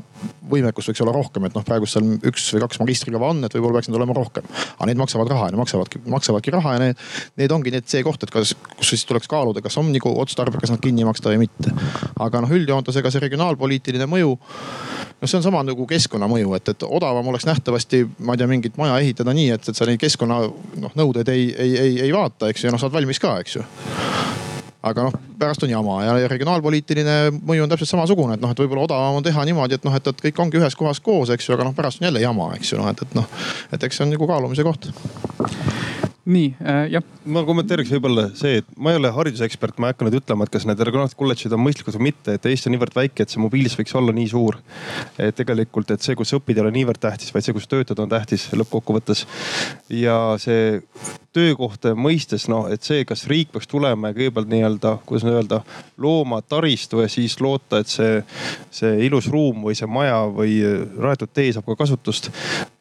võimekust võiks olla rohkem, et noh, praegu seal üks või kaks magistrikava on, et võib-olla peaks neid olema rohkem. aga need maksavad raha ja need maksavadki, maksavadki raha ja need, need ongi need see koht, et kas, kus siis tuleks kaaluda, kas on nagu otstarbekas nad kinni maksta või mitte. aga noh, üldjoontes ega see regionaalpoliitiline mõju noh, see on sama nagu keskkonnamõju, et, et odavam oleks nähtavasti, ma ei tea, mingit maja ehitada nii, et, et sa neid keskkonna noh nõudeid ei, ei, ei, ei vaata, eks ju, ja noh saad valmis ka, eks ju aga noh, pärast on jama ja, ja regionaalpoliitiline mõju on täpselt samasugune, et noh, et võib-olla odavam on teha niimoodi, et noh, et, et kõik ongi ühes kohas koos, eks ju, aga noh, pärast on jälle jama, eks ju, noh, et, et noh, et eks see on nagu kaalumise koht nii äh,, jah. ma kommenteeriks võib-olla see, et ma ei ole haridusekspert, ma ei hakka nüüd ütlema, et kas need regionaalsed kolledžid on mõistlikud või mitte, et Eesti on niivõrd väike, et see mobiilsus võiks olla nii suur. et tegelikult, et see, kus õppida ei ole niivõrd tähtis, vaid see, kus töötada on tähtis lõppkokkuvõttes. ja see töökohtade mõistes, noh, et see, kas riik peaks tulema ja kõigepealt nii-öelda, kuidas nüüd öelda, looma taristu ja siis loota, et see, see ilus ruum või see maja või rajatud tee saab ka kasutust.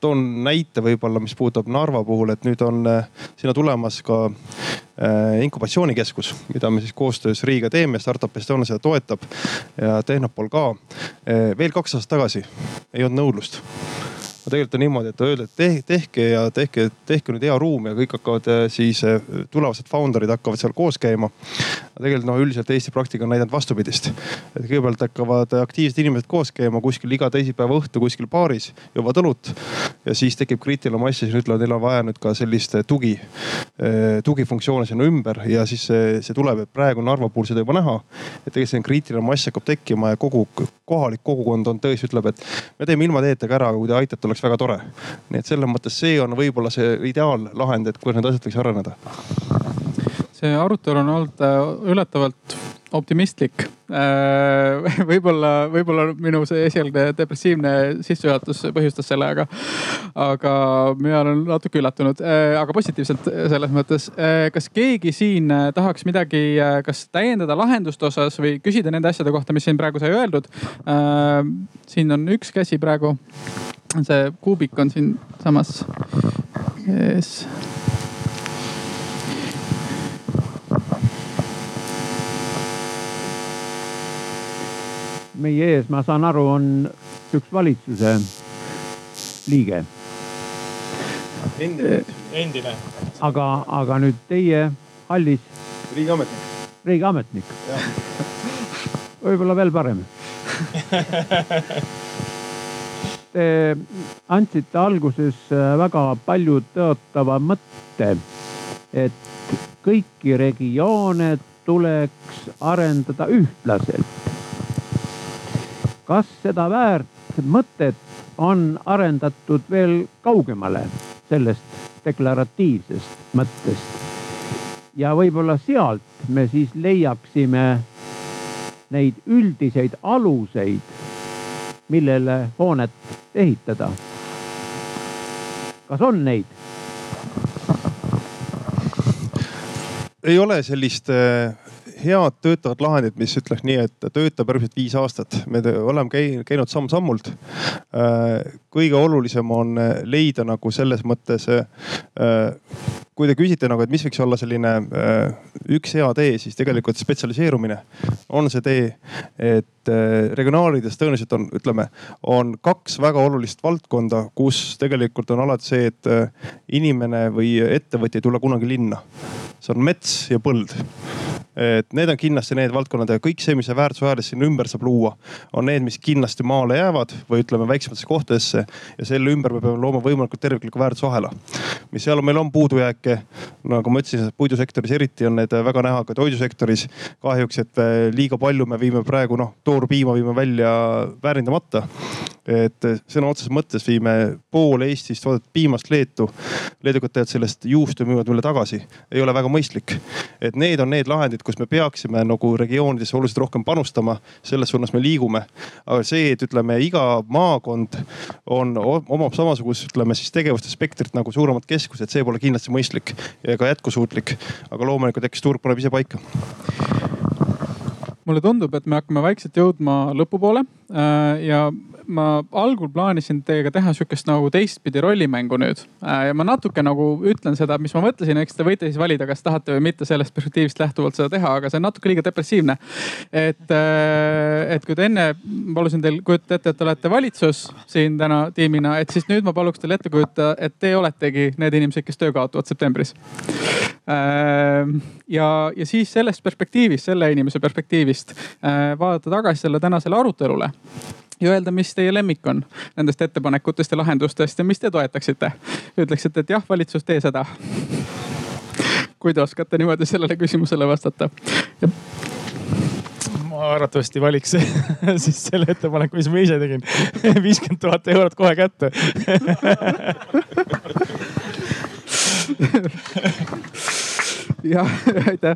toon näite võib-olla, mis puudutab Narva puhul, et nüüd on sinna tulemas ka äh, inkubatsioonikeskus, mida me siis koostöös riigiga teeme, Startup Estonia seda toetab ja Tehnopol ka. Äh, veel kaks aastat tagasi ei olnud nõudlust aga tegelikult on niimoodi, et öelda, et tehke ja tehke, tehke nüüd hea ruum ja kõik hakkavad äh, siis tulevased founder'id hakkavad seal koos käima aga tegelikult noh, üldiselt Eesti praktika on näidanud vastupidist. et kõigepealt hakkavad aktiivsed inimesed koos käima kuskil iga teisipäeva õhtu kuskil baaris, joovad õlut. ja siis tekib kriitiline mass ja siis ütlevad, neil on vaja nüüd ka sellist tugi, eh, tugifunktsioone sinna ümber ja siis see, see tuleb, et praegu Narva puhul seda juba näha. et tegelikult selline kriitiline mass hakkab tekkima ja kogu kohalik kogukond on tõesti ütleb, et me teeme ilma teeta ka ära, aga kui te aitate, oleks väga tore. nii et selles mõttes see on võib-olla see ideaallahend, et kuidas need asjad võiks areneda see arutelu on olnud äh, üllatavalt optimistlik. Äh, [LAUGHS] võib-olla, võib-olla minu see esialgne depressiivne sissejuhatus põhjustas selle, aga, aga mina olen natuke üllatunud, äh, aga positiivselt selles mõttes. kas keegi siin tahaks midagi, kas täiendada lahenduste osas või küsida nende asjade kohta, mis siin praegu sai öeldud? siin on üks käsi praegu. see kuubik on siinsamas ees meie ees, ma saan aru, on üks valitsuse liige. endine, endine. aga, aga nüüd teie hallis. riigiametnik. riigiametnik. võib-olla veel parem Te andsite alguses väga palju tõotava mõtte, et kõiki regioone tuleks arendada ühtlaselt kas seda väärt mõtet on arendatud veel kaugemale sellest deklaratiivsest mõttest? ja võib-olla sealt me siis leiaksime neid üldiseid aluseid, millele hoonet ehitada. kas on neid? ei ole sellist head töötavat lahendit, mis ütleks nii, et töötab järgmised viis aastat. me oleme käinud samm-sammult. Äh, kõige olulisem on leida nagu selles mõttes äh, kui te küsite nagu, et mis võiks olla selline äh, üks hea tee, siis tegelikult spetsialiseerumine on see tee. et regionaalides tõenäoliselt on, ütleme, on kaks väga olulist valdkonda, kus tegelikult on alati see, et inimene või ettevõtja ei tule kunagi linna. see on mets ja põld et need on kindlasti need valdkonnad ja kõik see, mis see väärtusahelas sinna ümber saab luua, on need, mis kindlasti maale jäävad või ütleme väiksematesse kohtadesse. ja selle ümber me peame looma võimalikult tervikliku väärtusahela. mis seal meil on puudujääke, nagu ma ütlesin, puidusektoris eriti on need väga näha ka toidusektoris. kahjuks, et liiga palju me viime praegu noh, toorpiima viime välja väärindamata et sõna otseses mõttes viime pool Eestist toodetud piimast Leetu. leedukad teevad sellest juustu müüvad meile tagasi. ei ole väga mõistlik. et need on need lahendid, kus me peaksime nagu regioonidesse oluliselt rohkem panustama. selles suunas me liigume. aga see, et ütleme iga maakond on, omab samasugust, ütleme siis tegevuste spektrit nagu suuremad keskused, see pole kindlasti mõistlik ka jätkusuutlik. aga loomulikult eks turg paneb ise paika mulle tundub, et me hakkame vaikselt jõudma lõpupoole äh, ja ma algul plaanisin teiega teha sihukest nagu teistpidi rollimängu nüüd. Äh, ja ma natuke nagu ütlen seda, mis ma mõtlesin, eks te võite siis valida, kas tahate või mitte sellest perspektiivist lähtuvalt seda teha, aga see on natuke liiga depressiivne. et, äh, et kui te enne, palusin teil kujutada ette, et te olete valitsus siin täna tiimina, et siis nüüd ma paluks teil ette kujutada, et te oletegi need inimesed, kes töö kaotavad septembris äh, ja, ja siis sellest perspektiivist, selle inimese perspektiivist vaadata tagasi selle tänasele arutelule ja öelda, mis teie lemmik on nendest ettepanekutest ja lahendustest ja mis te toetaksite. ütleksite, et jah, valitsus, tee seda. kui te oskate niimoodi sellele küsimusele vastata ma arvatavasti valiks [LAUGHS] siis selle ettepaneku, mis ma ise tegin. [LAUGHS] viiskümmend tuhat eurot kohe kätte [LAUGHS] jah, aitäh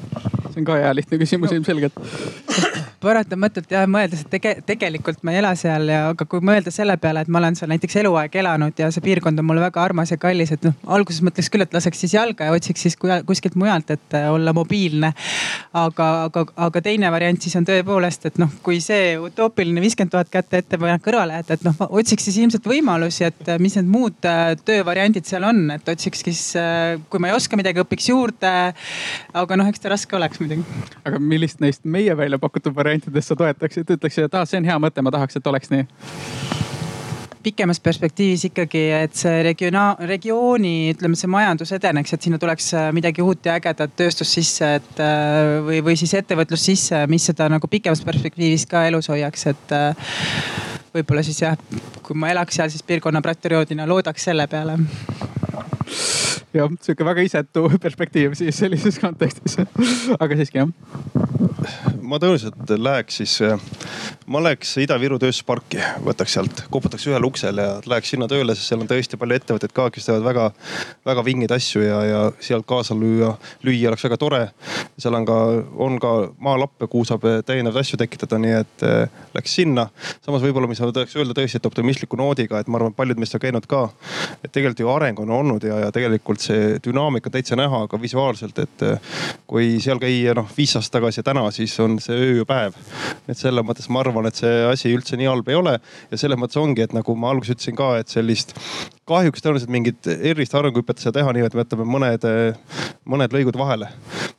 see on ka hea lihtne küsimus ilmselgelt [COUGHS] paratamatult jah, mõeldes, et tege, tegelikult ma ei ela seal ja, aga kui mõelda selle peale, et ma olen seal näiteks eluaeg elanud ja see piirkond on mulle väga armas ja kallis, et noh, alguses mõtleks küll, et laseks siis jalga ja otsiks siis kuskilt mujalt, et äh, olla mobiilne. aga, aga, aga teine variant siis on tõepoolest, et noh, kui see utoopiline viiskümmend tuhat kätte ette panen kõrvale, et, et noh, otsiks siis ilmselt võimalusi, et äh, mis need muud äh, töövariandid seal on, et otsiks siis, kui ma ei oska midagi, õpiks juurde. aga noh, eks ta raske oleks muidugi. Aga millist neist meie välja pakutud variantidest sa toetaksid, ütleksid, et ah, see on hea mõte, ma tahaks, et oleks nii? pikemas perspektiivis ikkagi, et see regionaal, regiooni, ütleme, see majandus edeneks, et sinna tuleks äh, midagi uut ja ägedat tööstust sisse, et äh, või, või siis ettevõtlus sisse, mis seda nagu pikemas perspektiivis ka elus hoiaks, et äh, võib-olla siis jah, kui ma elaks seal, siis piirkonna patrioodina loodaks selle peale jah, sihuke väga isetu [LAUGHS] perspektiiv siis sellises kontekstis aga siiski jah. Ma tõenäoliselt läheks siis, ma läheks Ida-Viru tööstusparki, võtaks sealt, koputaks ühel uksel ja läheks sinna tööle, sest seal on tõesti palju ettevõtteid ka, kes teevad väga, väga vingeid asju ja, ja sealt kaasa lüüa, lüüa oleks väga tore. seal on ka, on ka maalappe, kuhu saab täiendavaid asju tekitada, nii et äh, läks sinna. samas võib-olla, mis ma tahaks öelda tõesti, et optimistliku noodiga, et ma arvan, et paljud meist on käinud ka. et tegelikult ju areng on olnud ja, ja tegelikult see dünaamika täitsa näha ka visuaalselt, et eh, kui seal käia noh viis aastat tagasi ja täna, siis on see öö ja päev. et selles mõttes ma arvan, et see asi üldse nii halb ei ole ja selles mõttes ongi, et nagu ma alguses ütlesin ka, et sellist kahjuks tõenäoliselt mingit erilist arenguhüpet ei saa teha nii, et me jätame mõned, mõned lõigud vahele.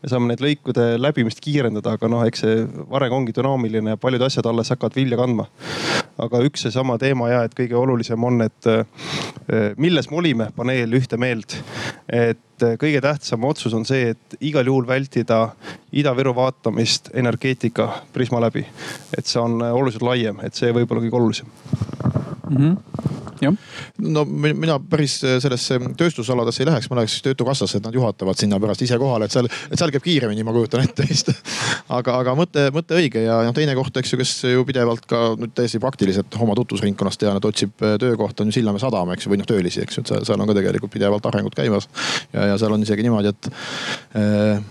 me saame neid lõikude läbimist kiirendada, aga noh, eks see areng ongi dünaamiline ja paljud asjad alles hakkavad vilja kandma. Aga üks seesama teema ja, et kõige olulisem on, et eh, milles me olime paneel ühte meelt. et kõige tähtsam otsus on see, et igal juhul vältida Ida-Viru vaatamist energeetika prisma läbi. et see on oluliselt laiem, et see võib olla kõige olulisem mm. -hmm no mina päris äh, sellesse tööstusaladesse ei läheks, ma läheks töötukassasse, et nad juhatavad sinna pärast ise kohale, et seal, et seal käib kiiremini, ma kujutan ette vist. [LAUGHS] aga, aga mõte, mõte õige ja noh, teine koht, eks ju, kes ju pidevalt ka nüüd täiesti praktiliselt oma tutvusringkonnas tean, et otsib äh, töökohta on ju Sillamäe sadam, eks ju, või noh töölisi, eks ju, et seal on ka tegelikult pidevalt arengud käimas. ja, ja seal on isegi niimoodi, et äh,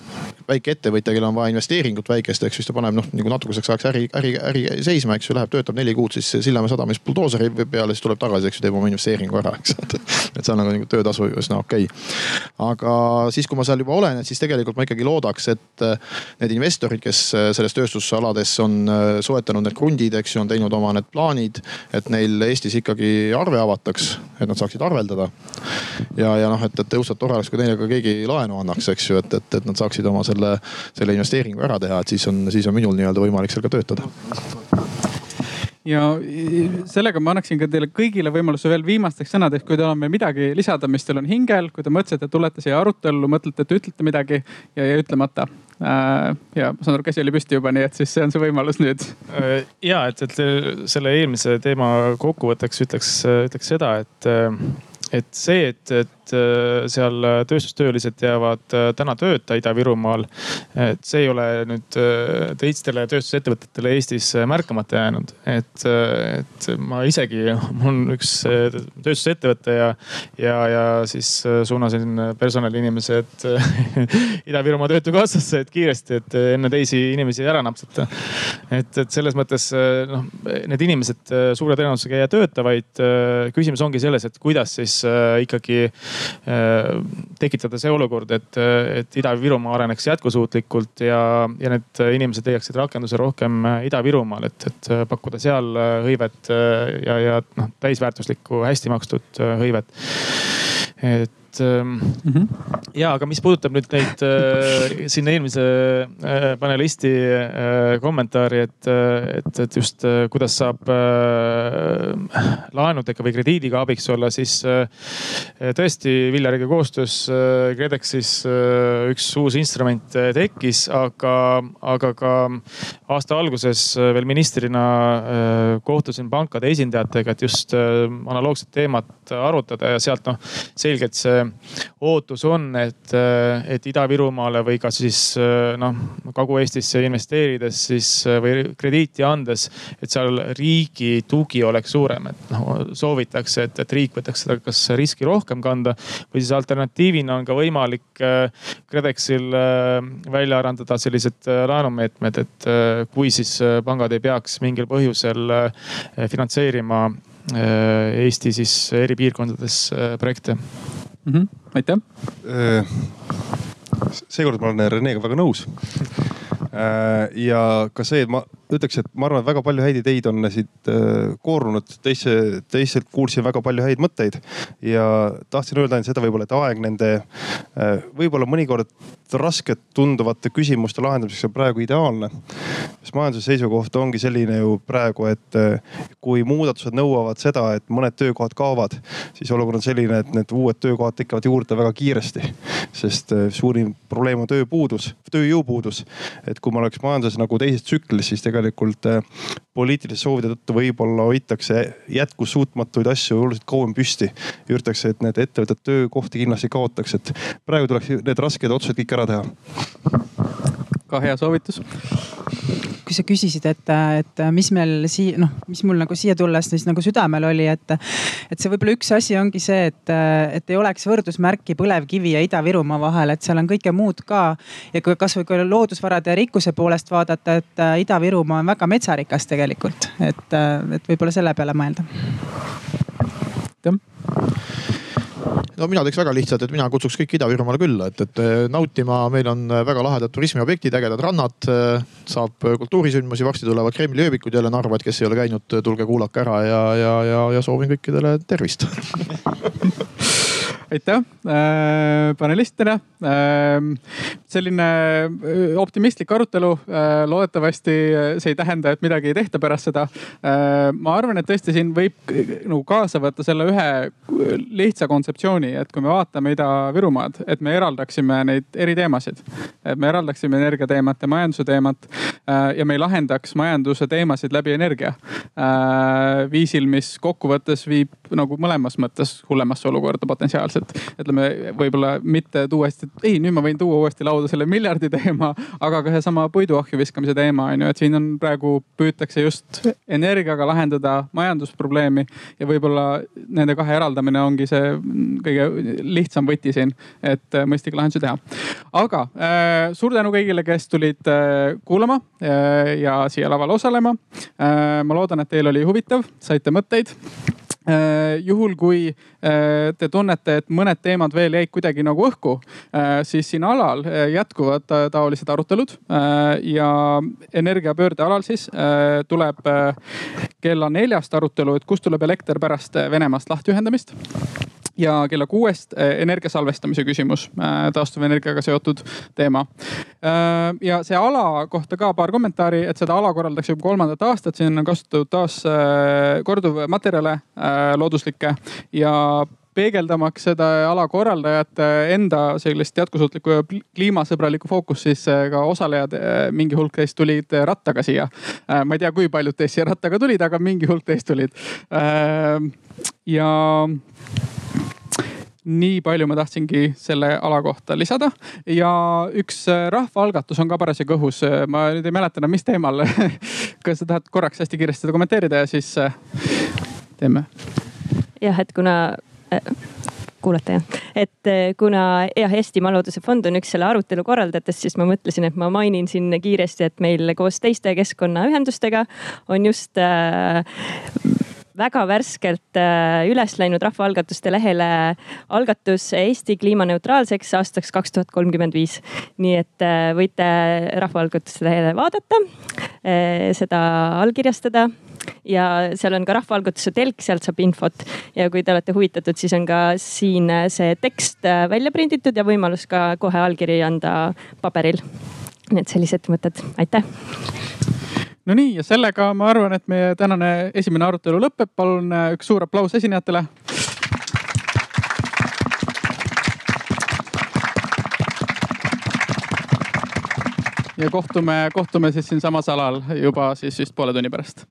väike ettevõtja, kellel on vaja investeeringut väikest, eks ju, siis ta paneb noh nagu natukeseks ajaks äri, äri, äri seisma, eks ju, läheb, töötab neli kuud siis Sillamäe sadamas buldooseri peale, siis tuleb tagasi, eks ju, teeb oma investeeringu ära, eks. [LAUGHS] et on nagu, nagu töötasu üsna okei okay.. aga siis, kui ma seal juba olen, et siis tegelikult ma ikkagi loodaks, et äh, need investorid, kes äh, selles tööstusalades on äh, soetanud need krundid, eks ju, on teinud oma need plaanid, et neil Eestis ikkagi arve avataks, et nad saaksid arveldada. ja, ja noh, et, et õudselt tore oleks, kui neile ka keegi laenu annaks, eks ju, et, et, et nad saaksid oma selle, selle investeeringu ära teha, et siis on, siis on minul nii-öelda võimalik seal ka töötada ja sellega ma annaksin ka teile kõigile võimaluse veel viimasteks sõnadeks, kui teil on veel midagi lisada, mis teil on hingel, kui te mõtlesite, et tulete siia arutellu, mõtlete, et ütlete midagi ja jäi ütlemata. Äh, ja ma saan aru, käsi oli püsti juba, nii et siis see on see võimalus nüüd. Äh, ja et, et selle eelmise teema kokkuvõtteks ütleks, ütleks seda, et et see, et, et äh, seal tööstustöölised jäävad äh, täna tööta Ida-Virumaal, et see ei ole nüüd äh, teistele tööstusettevõtetele Eestis märkamata jäänud. et, et ma isegi, [LAUGHS] mul on üks tööstusettevõte ja, ja, ja siis suunasin personaliinimesed [LAUGHS] Ida-Virumaa Töötukassasse, et kiiresti, et enne teisi inimesi ära napsata. et, et selles mõttes noh, need inimesed suure tõenäosusega ei jää tööta, vaid küsimus ongi selles, et kuidas siis Äh, ikkagi äh, tekitada see olukord, et, et Ida-Virumaa areneks jätkusuutlikult ja, ja need inimesed leiaksid rakenduse rohkem Ida-Virumaal, et, et pakkuda seal hõivet ja, ja noh, täisväärtuslikku, hästi makstud hõivet. et et mm -hmm. ja, aga mis puudutab nüüd neid äh, sinna eelmise äh, panelisti äh, kommentaari, et, et, et just äh, kuidas saab äh, laenudega või krediidiga abiks olla, siis äh, tõesti Villariga koostöös äh, KredExis äh, üks uus instrument äh, tekkis, aga, aga ka aasta alguses äh, veel ministrina äh, kohtusin pankade esindajatega, et just äh, analoogset teemat arutada ja sealt noh selgelt see ootus on, et, et Ida-Virumaale või ka siis noh, Kagu-Eestisse investeerides siis või krediiti andes, et seal riigi tugi oleks suurem, et noh soovitakse, et, et riik võtaks seda kas riski rohkem kanda või siis alternatiivina on ka võimalik KredExil välja arendada sellised laenumeetmed, et kui siis pangad ei peaks mingil põhjusel finantseerima Eesti siis eri piirkondades projekte mm. -hmm. aitäh. Äh, seekord ma olen Renega väga nõus. Äh, ja ka see, et ma ütleks, et ma arvan, et väga palju häid ideid on siit äh, koorunud, teise, teistelt kuulsin väga palju häid mõtteid. ja tahtsin öelda ainult seda võib-olla, et aeg nende äh, võib-olla mõnikord rasket tunduvate küsimuste lahendamiseks on praegu ideaalne. sest majanduse seisukoht ongi selline ju praegu, et kui muudatused nõuavad seda, et mõned töökohad kaovad, siis olukord on selline, et need uued töökohad tekivad juurde väga kiiresti. sest suurim probleem on tööpuudus, tööjõupuudus. et kui me oleks majanduses nagu teises tsüklis, siis tegelikult äh, poliitiliste soovide tõttu võib-olla hoitakse jätkusuutmatuid asju oluliselt kauem püsti. üritatakse, et need ettevõtted töökohti kindlasti kaotaks, et praegu tuleks need rasked otsused kõik ära teha ka hea soovitus. Kui sa küsisid, et, et mis meil siia, noh, mis mul nagu siia tulles siis nagu südamel oli, et, et see võib-olla üks asi ongi see, et, et ei oleks võrdusmärki põlevkivi ja Ida-Virumaa vahel, et seal on kõike muud ka. ja kui kasvõi kui loodusvarade ja rikkuse poolest vaadata, et Ida-Virumaa on väga metsarikas tegelikult, et, et võib-olla selle peale mõelda. jah no mina teeks väga lihtsalt, et mina kutsuks kõik Ida-Virumaale külla, et, et nautima, meil on väga lahedad turismiobjektid, ägedad rannad. saab kultuurisündmusi, varsti tulevad Kremli ööbikud jälle Narva, et kes ei ole käinud, tulge kuulake ära ja, ja, ja, ja soovin kõikidele tervist [LAUGHS] aitäh äh, panelistidele äh,. selline äh, optimistlik arutelu äh,. loodetavasti see ei tähenda, et midagi ei tehta pärast seda ma arvan, et tõesti siin võib nagu kaasa võtta selle ühe lihtsa kontseptsiooni, et kui me vaatame Ida-Virumaad, et me eraldaksime neid eri teemasid. et me eraldaksime energiateemat ja majanduse teemat ja me ei lahendaks majanduse teemasid läbi energia viisil, mis kokkuvõttes viib nagu mõlemas mõttes hullemasse olukorda potentsiaalselt et ütleme, võib-olla mitte tuua hästi, ei, nüüd ma võin tuua uuesti lauda selle miljardi teema, aga ka seesama puidu ahju viskamise teema on ju, et siin on praegu püütakse just energiaga lahendada majandusprobleemi ja võib-olla nende kahe eraldamine ongi see kõige lihtsam võti siin, et mõistlikke lahendusi teha. aga äh, suur tänu kõigile, kes tulid äh, kuulama äh, ja siia lavale osalema äh,. ma loodan, et teil oli huvitav, saite mõtteid Äh, juhul, kui äh, te tunnete, et mõned teemad veel jäid kuidagi nagu õhku, äh, siis siin alal jätkuvad taolised arutelud ja energiapöörde alal siis tuleb kella neljast arutelu, et kust tuleb elekter pärast Venemaast lahtiühendamist ja kella kuuest energia salvestamise küsimus, taastuvenergiaga seotud teema. ja see ala kohta ka paar kommentaari, et seda ala korraldatakse juba kolmandat aastat, siin on kasutatud taas korduvmaterjale looduslikke ja peegeldamaks seda ala korraldajate enda sellist jätkusuutlikku ja kliimasõbralikku fookust, siis ka osalejad, mingi hulk teist tulid rattaga siia. Ma ei tea, kui paljud teist siia rattaga tulid, aga mingi hulk teist tulid. ja nii palju ma tahtsingi selle ala kohta lisada ja üks rahvaalgatus on ka parasjagu õhus. ma nüüd ei mäleta enam, mis teemal [LAUGHS] kas sa tahad korraks hästi kiiresti seda kommenteerida ja siis teeme? jah, et kuna kuulata jah, et kuna jah, Eesti Maalooduse Fond on üks selle arutelu korraldajatest, siis ma mõtlesin, et ma mainin siin kiiresti, et meil koos teiste keskkonnaühendustega on just äh, väga värskelt äh, üles läinud rahvaalgatuste lehele algatus Eesti kliimaneutraalseks aastaks kaks tuhat kolmkümmend viis. nii et äh, võite rahvaalgatuste lehele vaadata, seda allkirjastada ja seal on ka rahvaalgatuse telk, sealt saab infot. ja kui te olete huvitatud, siis on ka siin see tekst äh, välja prinditud ja võimalus ka kohe allkiri anda paberil. nii et sellised mõtted, aitäh no nii ja sellega ma arvan, et meie tänane esimene arutelu lõpeb. palun äh, üks suur aplaus esinejatele. ja kohtume, kohtume siis siinsamas alal juba siis vist poole tunni pärast.